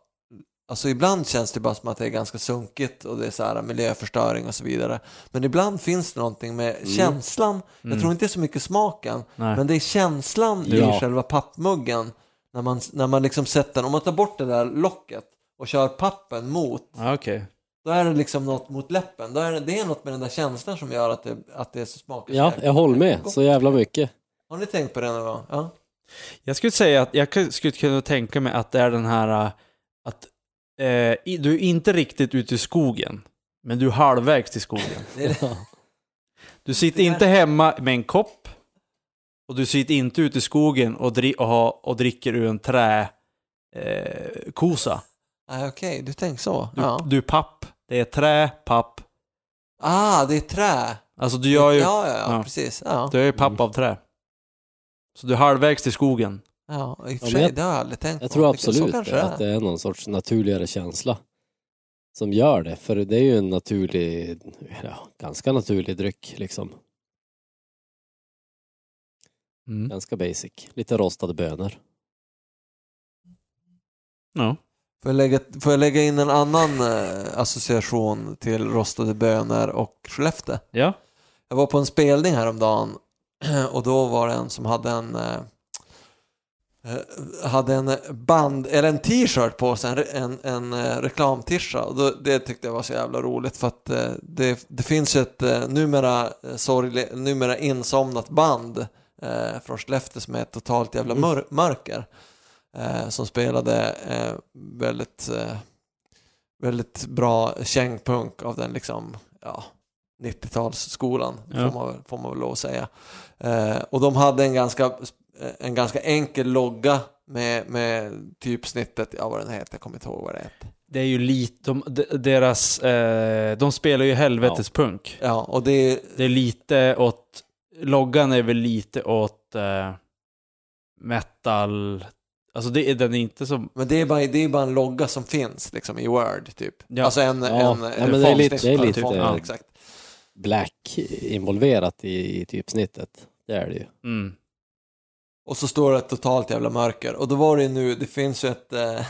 alltså ibland känns det bara som att det är ganska sunkigt och det är så här miljöförstöring och så vidare. Men ibland finns det någonting med Mm. känslan, jag Mm. tror inte det är så mycket smaken, Nej. men det är känslan Ja. i själva pappmuggen När man, när man liksom sätter, om man tar bort det där locket och kör pappen mot, Ja, okej. då är det liksom något mot läppen. Då är det, det är något med den där känslan som gör att det, att det är så smakligt. Ja, jag håller med så jävla mycket. Har ni tänkt på det någon gång? Ja. Jag skulle säga att jag skulle kunna tänka mig att det är den här eh, du är inte riktigt ute i skogen, men du är halvvägs till skogen. Du sitter inte hemma med en kopp och du sitter inte ute i skogen och, dri- och, ha, och dricker ur en träkosa. Eh, kosa. Ah, Okej, du tänker så? du, Ja. du är papp. Det är trä, papp. Ah, det är trä. Alltså du gör ju, Ja, ja, ja, ja. precis. Ja. du är ju papp av trä. Så du är halvvägs till skogen. Ja, i och för Ja, sig, jag- det har jag aldrig tänkt Jag på. tror Det- absolut kanske att det är någon sorts naturligare känsla som gör det. För det är ju en naturlig, ja, ganska naturlig dryck liksom. Mm. Ganska basic. Lite rostade bönor. Ja. Får jag, lägga, får jag lägga in en annan eh, association till rostade bönor och Skellefteå? ja. Jag var på en spelning häromdagen och då var det en som hade en eh, hade en band, eller en t-shirt på sig, en, en, en eh, reklamtisha och då, det tyckte jag var så jävla roligt för att eh, det, det finns ju ett eh, numera, eh, sorglig, numera insomnat band eh, från Skellefteå som är totalt jävla mör, mörker eh, som spelade eh, väldigt eh, väldigt bra kängpunk av den liksom, ja, 90-talsskolan, Ja. får, man, får man väl lov att säga. Eh, och de hade en ganska, en ganska enkel logga med, med typsnittet, ja vad den heter, jag kommer inte ihåg vad det heter. Det är ju lite, de, de- deras, eh, de spelar ju helvetespunk. Ja, och det är, Det är lite åt, loggan är väl lite åt eh, metal, alltså det är den är inte som, men det är, bara, det är bara en logga som finns liksom i Word typ. Ja. Alltså en, Ja, en, ja, en men det är lite- det är lite- font, ja. exakt. Black involverat i, i typsnittet. Det är det ju. mm. Och så står det ett totalt jävla mörker. Och då var det ju nu, det finns ju ett eh,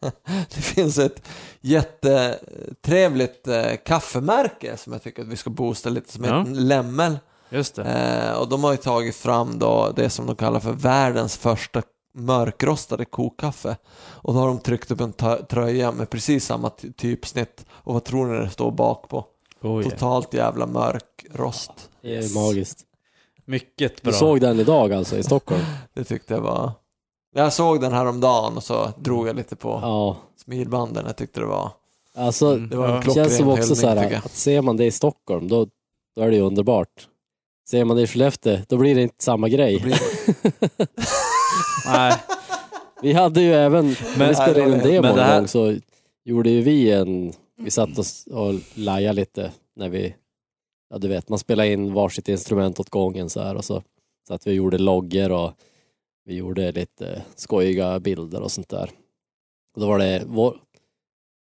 det finns ett jättetrevligt eh, kaffemärke som jag tycker att vi ska boosta lite som Ja. heter Lämmel. just det. Eh, och de har ju tagit fram då det som de kallar för världens första mörkrostade kokkaffe. Och då har de tryckt upp en tröja med precis samma ty- typsnitt. Och vad tror ni det står bak på? Oh, yeah. Totalt jävla mörk rost. Det är magiskt. Mycket bra. Du såg den idag alltså i Stockholm? Det tyckte jag var... Jag såg den här om dagen och så drog jag lite på Ja. smilbanden. Jag tyckte det var... Alltså, Mm. Det var en känns som också så här att ser man det i Stockholm då, då är det ju underbart. Ser man det i Skellefteå då blir det inte samma grej. Blir- Nej, Vi hade ju även, när vi spelade in en men demo någon här- gång så gjorde ju vi en, vi satt oss och lajade lite när vi, ja du vet, man spelade in varsitt instrument åt gången så här och så, så att vi gjorde loggor och vi gjorde lite skojiga bilder och sånt där. Och då var det, vår,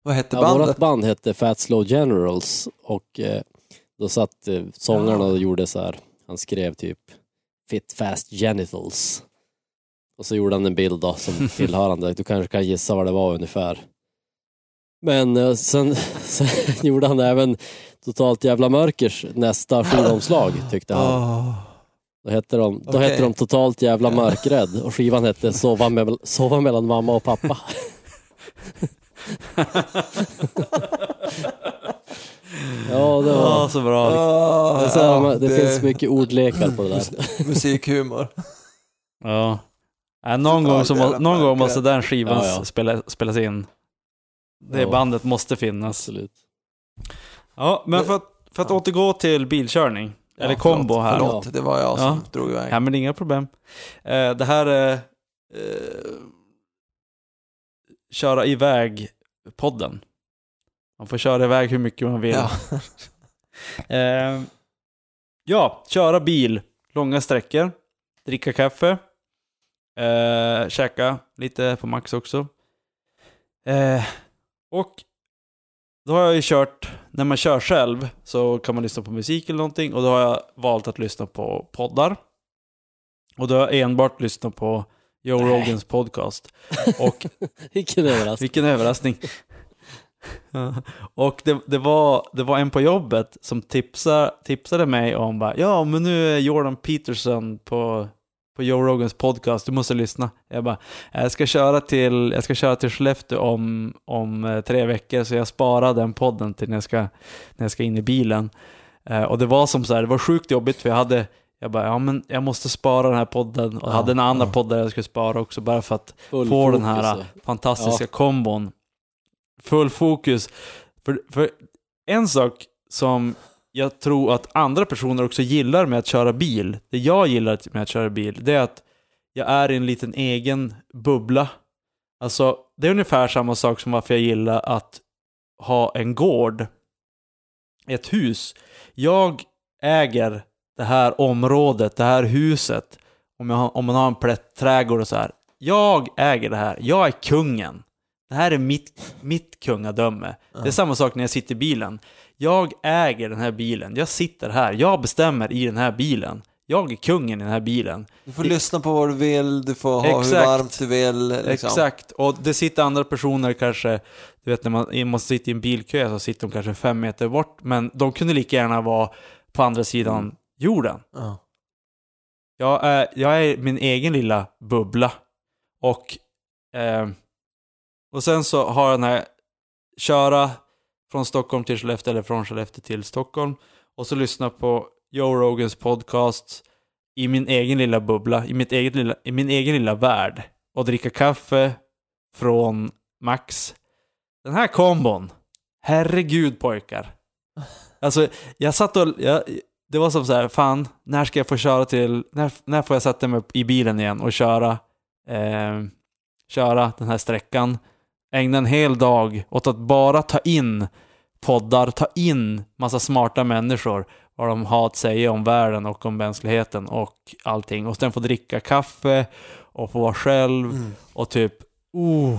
Vad hette ja, bandet? vårat band hette Fat Slow Generals och eh, då satt eh, sångaren Ja. och gjorde så här, han skrev typ Fit Fast Genitals. Och så gjorde han en bild då som tillhörande, du kanske kan gissa vad det var ungefär. Men eh, sen, sen gjorde han även Totalt Jävla Mörkers nästa skivomslag tyckte han. Åh. Då hette de, då Okej. hette de Totalt Jävla Mörkrädd och skivan hette Sova, med, Sova mellan mamma och pappa. ja, det var... Ja, så bra. Åh, Det, så här, ja, man- det, finns mycket ordlekar på det där. Musikhumor. Ja. Äh, någon gång, så någon gång måste den skivan Ja, ja. Spela, spelas in. Det bandet måste finnas. Absolut. Ja, men för att, för att återgå till bilkörning, eller Ja, kombo förlåt, här. Förlåt, det var jag som drog iväg. Ja, men inga problem. Eh, det här är eh, köra iväg-podden. Man får köra iväg hur mycket man vill. Ja. Eh, ja, köra bil långa sträckor, dricka kaffe, eh, käka lite på Max också. Eh, och då har jag ju kört, när man kör själv så kan man lyssna på musik eller någonting och då har jag valt att lyssna på poddar. Och då har jag enbart lyssnat på Joe Nej. Rogans podcast. Och Vilken överraskning. vilken överraskning. Och det, det, var, det var en på jobbet som tipsade, tipsade mig om bara, ja men nu är Jordan Peterson på på Joe Rogans podcast, du måste lyssna. Jag bara, jag ska köra till, jag ska köra till Skellefteå om, om eh, tre veckor, så jag sparar den podden till när jag ska, när jag ska in i bilen. Eh, och det var som så här, det var sjukt jobbigt för jag hade, jag bara, ja men jag måste spara den här podden och Ja, hade en annan ja. podd där jag skulle spara också bara för att Full få den fokus här och- fantastiska kombon. Full fokus. För, för en sak som jag tror att andra personer också gillar med att köra bil, det jag gillar med att köra bil, det är att jag är i en liten egen bubbla. Alltså, det är ungefär samma sak som varför jag gillar att ha en gård, ett hus. Jag äger det här området, det här huset, om, har, om man har en plätt trädgård och så här. Jag äger det här, jag är kungen. Det här är mitt, mitt kungadöme. Det är samma sak när jag sitter i bilen. Jag äger den här bilen, jag sitter här, jag bestämmer i den här bilen. Jag är kungen i den här bilen. Du får lyssna på vad du vill, du får ha hur Exakt. varmt du vill. Liksom. Exakt, och det sitter andra personer kanske, du vet när man måste sitta i en bilkö så sitter de kanske fem meter bort, men de kunde lika gärna vara på andra sidan jorden. Ja. Jag är, jag är min egen lilla bubbla. Och, eh, och sen så har jag den här, köra från Stockholm till Skellefteå eller från Skellefteå till Stockholm. Och så lyssna på Joe Rogans podcast i min egen lilla bubbla, i, mitt eget lilla, i min egen lilla värld. Och dricka kaffe från Max. Den här kombon, herregud pojkar. Alltså, jag satt och, jag, det var som så här, fan, när ska jag få köra till, när, när får jag sätta mig i bilen igen och köra, eh, köra den här sträckan? Ägna en hel dag åt att bara ta in poddar, ta in massa smarta människor, vad de har att säga om världen och om mänskligheten och allting. Och sen få dricka kaffe och få vara själv Mm. och typ, oh.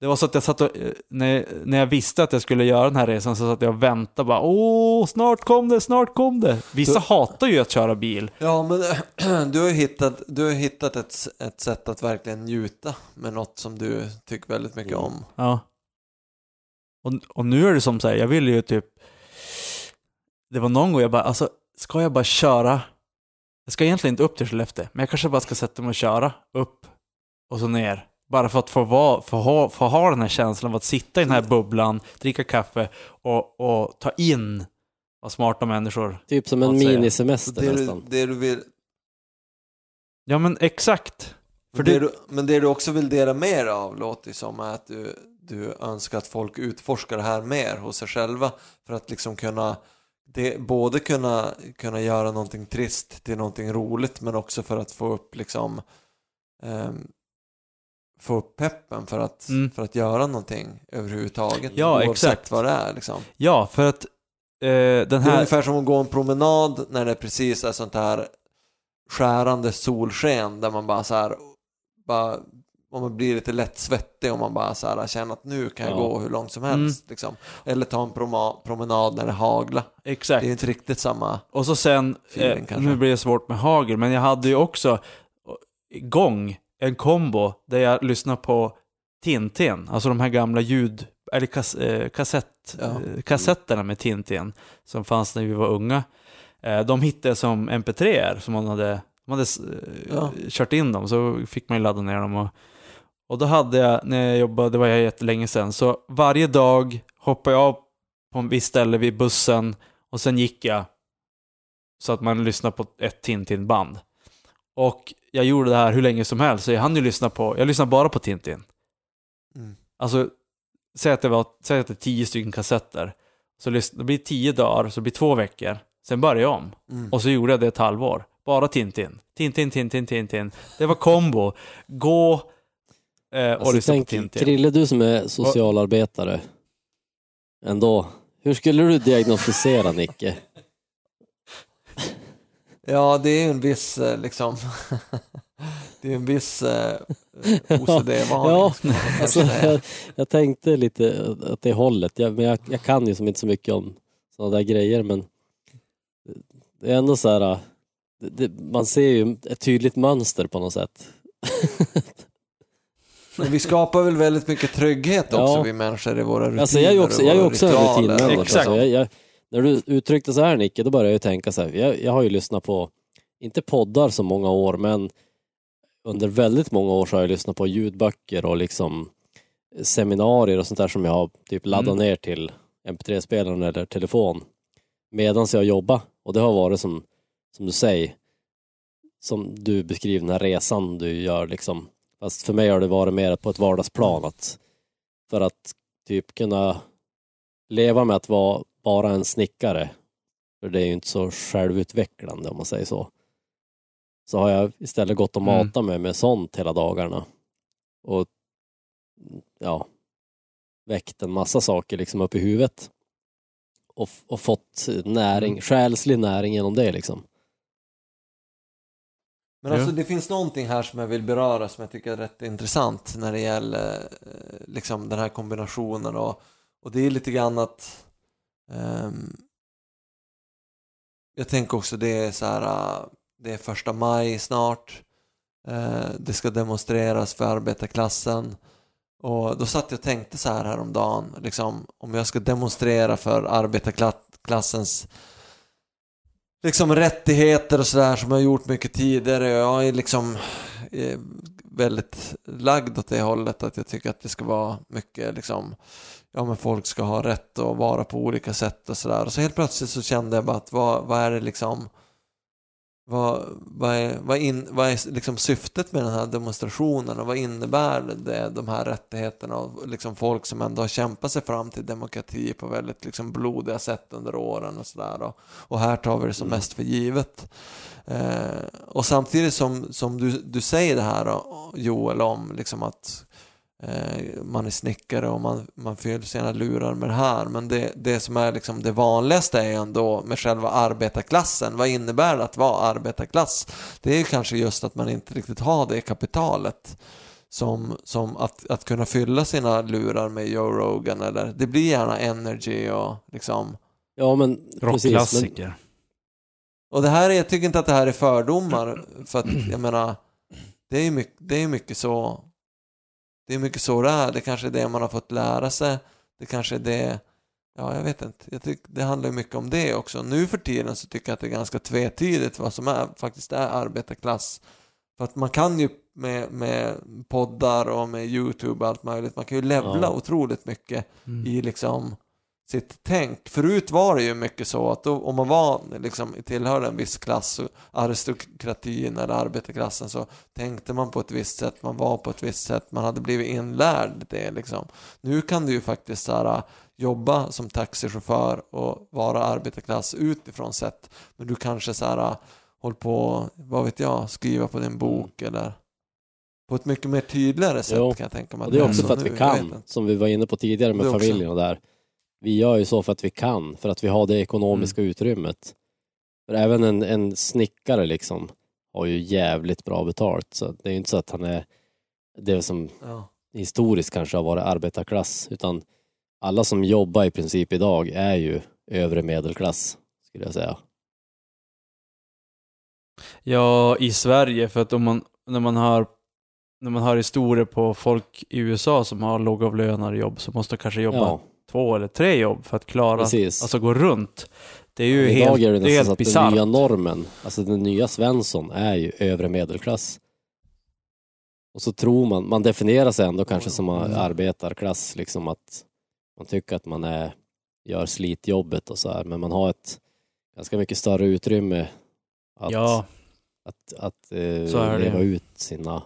Det var så att jag satt och, eh, när, när jag visste att jag skulle göra den här resan så satt jag och väntade bara, åh, snart kom det, snart kom det. Vissa hatar ju att köra bil. Ja, men du har hittat, du har hittat ett, ett sätt att verkligen njuta med något som du tycker väldigt mycket Mm. om. Ja. Och, och nu är det som så här, jag vill ju typ, det var någon gång jag bara, alltså, ska jag bara köra? Jag ska egentligen inte upp till Skellefteå, men jag kanske bara ska sätta mig och köra upp och så ner. Bara för att få, vara, få, ha, få ha den här känslan av att sitta i den här bubblan, dricka kaffe och, och ta in vad smarta människor... Typ som en minisemester Det du, nästan. det du vill, Ja men exakt. För det det, du, men det du också vill dela mer av låter ju som att du, du önskar att folk utforskar det här mer hos sig själva för att liksom kunna det, både kunna, kunna göra någonting trist till någonting roligt men också för att få upp liksom ehm, få upp peppen för att, Mm. för att göra någonting överhuvudtaget Ja, oavsett exakt. vad det är liksom. ja, för att eh, den Det är här... ungefär som att gå en promenad när det precis är sånt här skärande solsken där man bara så här bara, om man blir lite lätt svettig och man bara så här känner att nu kan jag Ja. gå hur långt som Mm. helst liksom. Eller ta en promenad när det haglar. Exakt. Det är inte riktigt samma. Och så sen, Feeling eh, nu blir det svårt med hagel, men jag hade ju också igång en kombo där jag lyssnade på Tintin, alltså de här gamla ljud, eller kas, eh, kassett, Ja. eh, kassetterna med Tintin som fanns när vi var unga. Eh, de hittade som mp3 som man hade, man hade eh, Ja. kört in dem, så fick man ju ladda ner dem. Och, och då hade jag, när jag jobbade, det var jag jättelänge sedan, så varje dag hoppade jag av på en viss ställe vid bussen och sen gick jag så att man lyssnar på ett Tintin-band. Och jag gjorde det här hur länge som helst, så jag hann ju lyssna på, jag lyssnade bara på Tintin. Mm. Alltså, säg att det var, säg att det är tio stycken kassetter. Så det blir tio dagar, så det blir två veckor. Sen började jag om. Mm. Och så gjorde jag det ett halvår. Bara Tintin. Tintin, Tintin, Tintin. Det var kombo. Gå eh, och Alltså, lyssna på tänk, Tintin. Krille, du som är socialarbetare, ändå. Hur skulle du diagnostisera Nicke? Ja, det är ju en viss eh, liksom det är en viss eh, OCD-varning. Ja, skulle man kanske Alltså, jag, jag tänkte lite åt det hållet, jag, men jag, jag kan ju som inte så mycket om sådana där grejer men det är ändå så här, det, det, man ser ju ett tydligt mönster på något sätt. Men vi skapar väl väldigt mycket trygghet också, Ja. vi människor, i våra rutiner Alltså jag är ju också, jag är också rutinmänniska. Exakt. Så jag, jag, när du uttryckte så här Nicke, då började jag ju tänka så här, jag, jag har ju lyssnat på, inte poddar så många år, men under väldigt många år så har jag lyssnat på ljudböcker och liksom seminarier och sånt där som jag har typ laddat Mm. ner till mp3-spelaren eller telefon medan jag jobbar. Och det har varit som, som du säger, som du beskriver den här resan du gör liksom. Fast för mig har det varit mer på ett vardagsplan att för att typ kunna leva med att vara bara en snickare, för det är ju inte så självutvecklande om man säger så. Så har jag istället gått och Mm. matat mig med sånt hela dagarna. Och ja, väckt en massa saker liksom upp i huvudet. Och, och fått näring, Mm. själslig näring genom det liksom. Men alltså det finns någonting här som jag vill beröra som jag tycker är rätt intressant när det gäller eh, liksom den här kombinationen och, och det är lite grann att ehm, jag tänker också det är så här eh, det är första maj snart eh, det ska demonstreras för arbetarklassen. Och då satt jag och tänkte så här häromdagen liksom om jag ska demonstrera för arbetarklassens liksom rättigheter och sådär som jag har gjort mycket tidigare. Jag är liksom är väldigt lagd åt det hållet att jag tycker att det ska vara mycket liksom ja men folk ska ha rätt att vara på olika sätt och sådär. Och så helt plötsligt så kände jag bara att vad, vad är det liksom vad, vad, är, vad, in, vad är liksom syftet med den här demonstrationen och vad innebär det, de här rättigheterna och liksom folk som ändå har kämpat sig fram till demokrati på väldigt liksom blodiga sätt under åren och sådär. Och, och här tar vi det som Mm. mest för givet. Eh, och samtidigt som, som du, du säger det här Joel om liksom att man är snickare och man, man fyller sina lurar med det här. Men det, det som är liksom det vanligaste är ändå med själva arbetarklassen. Vad innebär det att vara arbetarklass? Det är ju kanske just att man inte riktigt har det kapitalet. Som, som att, att kunna fylla sina lurar med Joe Rogan eller det blir gärna energy och liksom Ja men precis. Men, Rockklassiker. och det här är, jag tycker inte att det här är fördomar för att jag menar det är ju mycket, det är ju mycket så det är mycket så det är, det kanske är det man har fått lära sig. Det kanske är det ja jag vet inte, jag tycker det handlar ju mycket om det också. Nu för tiden så tycker jag att det är ganska tvetydigt vad som är, faktiskt är arbetarklass. För att man kan ju med, med poddar och med YouTube och allt möjligt, man kan ju levla Ja. otroligt mycket Mm. i liksom sitt tänk. Förut var det ju mycket så att då, om man var liksom tillhörde en viss klass, och aristokratin eller arbetarklassen så tänkte man på ett visst sätt, man var på ett visst sätt, man hade blivit inlärd det liksom. Nu kan du ju faktiskt så här, jobba som taxichaufför och vara arbetarklass utifrån sett, men du kanske så här håll på, vad vet jag, skriva på din bok eller på ett mycket mer tydligare sätt Jo. kan jag tänka mig. och det är också så för att nu, vi kan, som vi var inne på tidigare med också. familjerna där. Vi gör ju så för att vi kan, för att vi har det ekonomiska Mm. utrymmet. För även en, en snickare liksom har ju jävligt bra betalt, så det är ju inte så att han är det som Ja. historiskt kanske har varit arbetarklass, utan alla som jobbar i princip idag är ju övre medelklass, skulle jag säga. Ja, i Sverige, för att om man, när man har när man har historier på folk i USA som har lågavlönade jobb så måste de kanske jobba Ja, två eller tre jobb för att klara, precis. alltså gå runt. Det är ju Idag helt, är det det är helt att den bisarrt. nya normen, alltså den nya Svensson är ju övre medelklass. Och så tror man, man definierar sig ändå kanske som Mm. arbetarklass, liksom att man tycker att man är, gör slitjobbet och så här, men man har ett ganska mycket större utrymme att, Ja, att, att eh, är det. leva ut sina,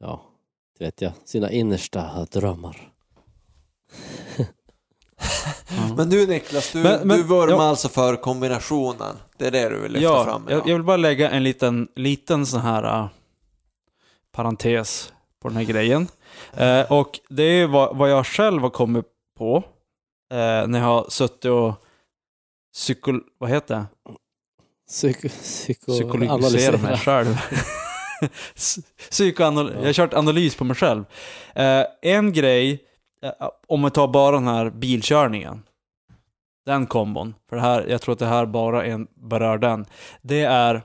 ja, vet jag, sina innersta drömmar. Men du Niklas, du, Men- men- du vurmar ja. alltså för kombinationen. Det är det du vill lyfta ja fram jag, idag. jag vill bara lägga en liten, liten sån här uh, parentes på den här grejen. Eh, och det är vad, vad jag själv har kommit på eh, när jag har suttit och psyko... Vad heter det? Psyko, psyko, psykologisera mig själv. Psykoanal- Ja. Jag har kört analys på mig själv. Eh, en grej, Eh, eh, om vi tar bara den här bilkörningen. Den kombon. För det här, jag tror att det här bara en, berör den. Det är,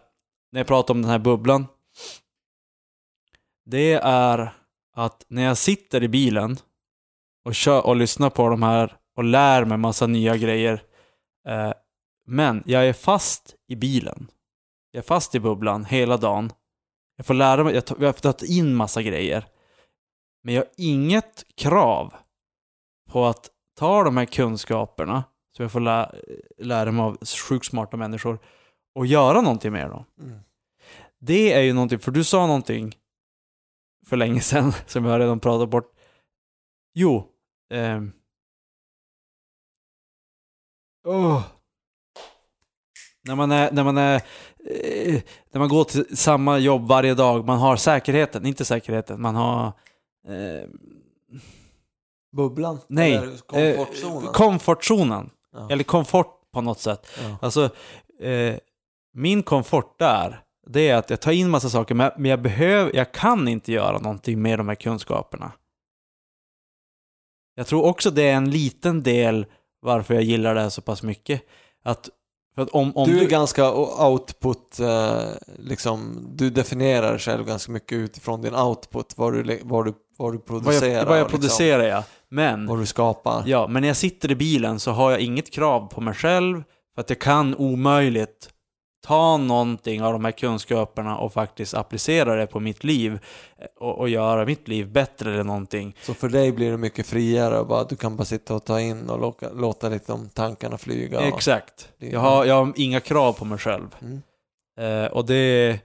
när jag pratar om den här bubblan. Det är att när jag sitter i bilen och, kör, och lyssnar på de här och lär mig massa nya grejer. Eh, men jag är fast i bilen. Jag är fast i bubblan hela dagen. Jag får lära mig, jag, tar, jag har tagit in massa grejer. Men jag har inget krav på att ta de här kunskaperna som jag får lä lära mig av sjukt smarta människor och göra någonting med dem. Mm. Det är ju någonting, för du sa någonting för länge sedan som jag redan pratat bort. Jo. ehm. Åh. När man är, när man är, eh, när man går till samma jobb varje dag, man har säkerheten, inte säkerheten, man har eh, Bubblan? Nej. Eller komfortzonen? Eh, komfortzonen. Ja. Eller komfort på något sätt. Ja. Alltså, eh, min komfort där, det är att jag tar in massa saker, men men jag, behöver, jag kan inte göra någonting med de här kunskaperna. Jag tror också det är en liten del varför jag gillar det här så pass mycket. Att, för att om, om du är ganska output, eh, liksom, du definierar själv ganska mycket utifrån din output, vad du, vad du, vad du vad producerar. jag, vad jag liksom, producerar, ja. Men, vad du skapar. ja, men när jag sitter i bilen så har jag inget krav på mig själv, för att jag kan omöjligt ta någonting av de här kunskaperna och faktiskt applicera det på mitt liv eh, och, och göra mitt liv bättre eller någonting. Så för dig blir det mycket friare och bara, du kan bara sitta och ta in och låta, låta liksom tankarna flyga. Exakt. Jag har, jag har inga krav på mig själv. Mm. Eh, och det...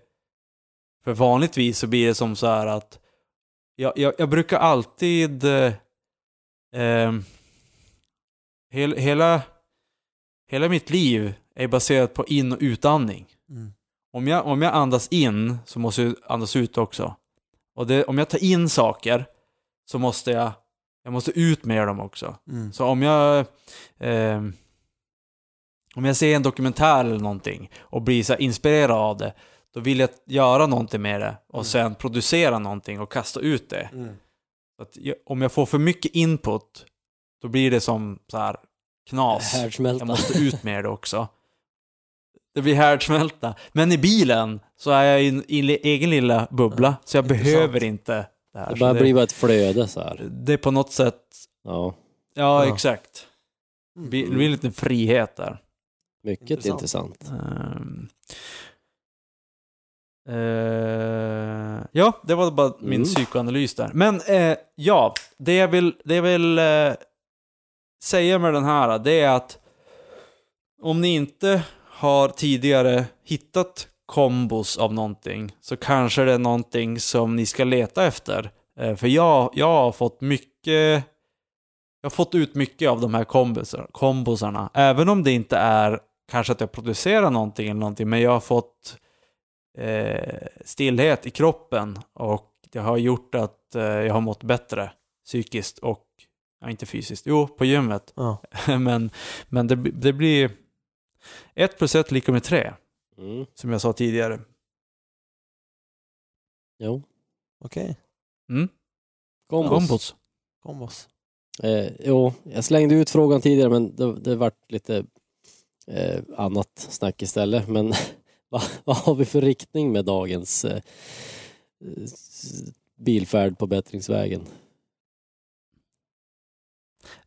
För vanligtvis så blir det som så här att jag, jag, jag brukar alltid... Eh, hel, hela, hela mitt liv är baserat på in och utandning. Mm. Om jag, om jag andas in så måste jag andas ut också. Och det, om jag tar in saker så måste jag, jag måste ut med dem också. Mm. Så om jag eh, om jag ser en dokumentär eller någonting och blir så inspirerad av det, då vill jag göra någonting med det och Mm. sen producera någonting och kasta ut det. Mm. Att jag, om jag får för mycket input, då blir det som så här knas. Jag måste ut med det också. Det blir härdsmälta. Men i bilen så är jag i en egen lilla bubbla, så jag behöver inte det här. Det bara det, blir bara ett flöde så här. det är på något sätt, Ja, ja, Ja. exakt. Det blir, en liten frihet där. mycket Intressant. intressant. Ehm. Eh, ja, det var bara min Mm. psykoanalys där. Men eh, ja, det jag vill, det jag vill eh, säga med den här, det är att om ni inte har tidigare hittat kombos av någonting så kanske det är någonting som ni ska leta efter. För jag, jag har fått mycket jag har fått ut mycket av de här kombosar, kombosarna. Även om det inte är kanske att jag producerar någonting eller någonting, men jag har fått eh, stillhet i kroppen och det har gjort att eh, jag har mått bättre psykiskt och, ja, inte fysiskt, jo, på gymmet. Ja. men men det, det blir ett plus ett lika med tre, Mm. som jag sa tidigare. Jo. Okej, Mm. Kombos. Kombos. kombos. Eh, jo, jag slängde ut frågan tidigare men det, det vart lite eh, annat snack istället. Men vad, vad har vi för riktning med dagens eh, bilfärd på bättringsvägen?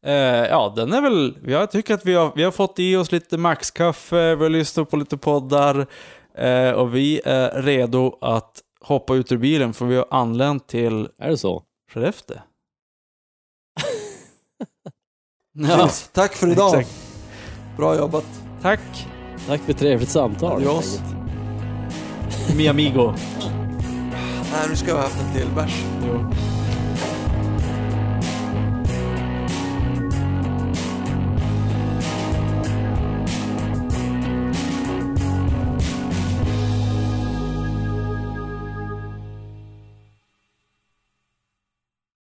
Eh, ja, den är väl... Jag tycker att vi har, vi har fått i oss lite maxkaffe, vi har lyssnat på lite poddar eh, och vi är redo att hoppa ut ur bilen för vi har anlänt till Är det så? Skellefteå. ja, Yes. Tack för idag. Exakt. Bra jobbat. tack Tack för trevligt samtal. Adios. Mi amigo. Nej, nu ska jag ha haft en till bärs. Jo.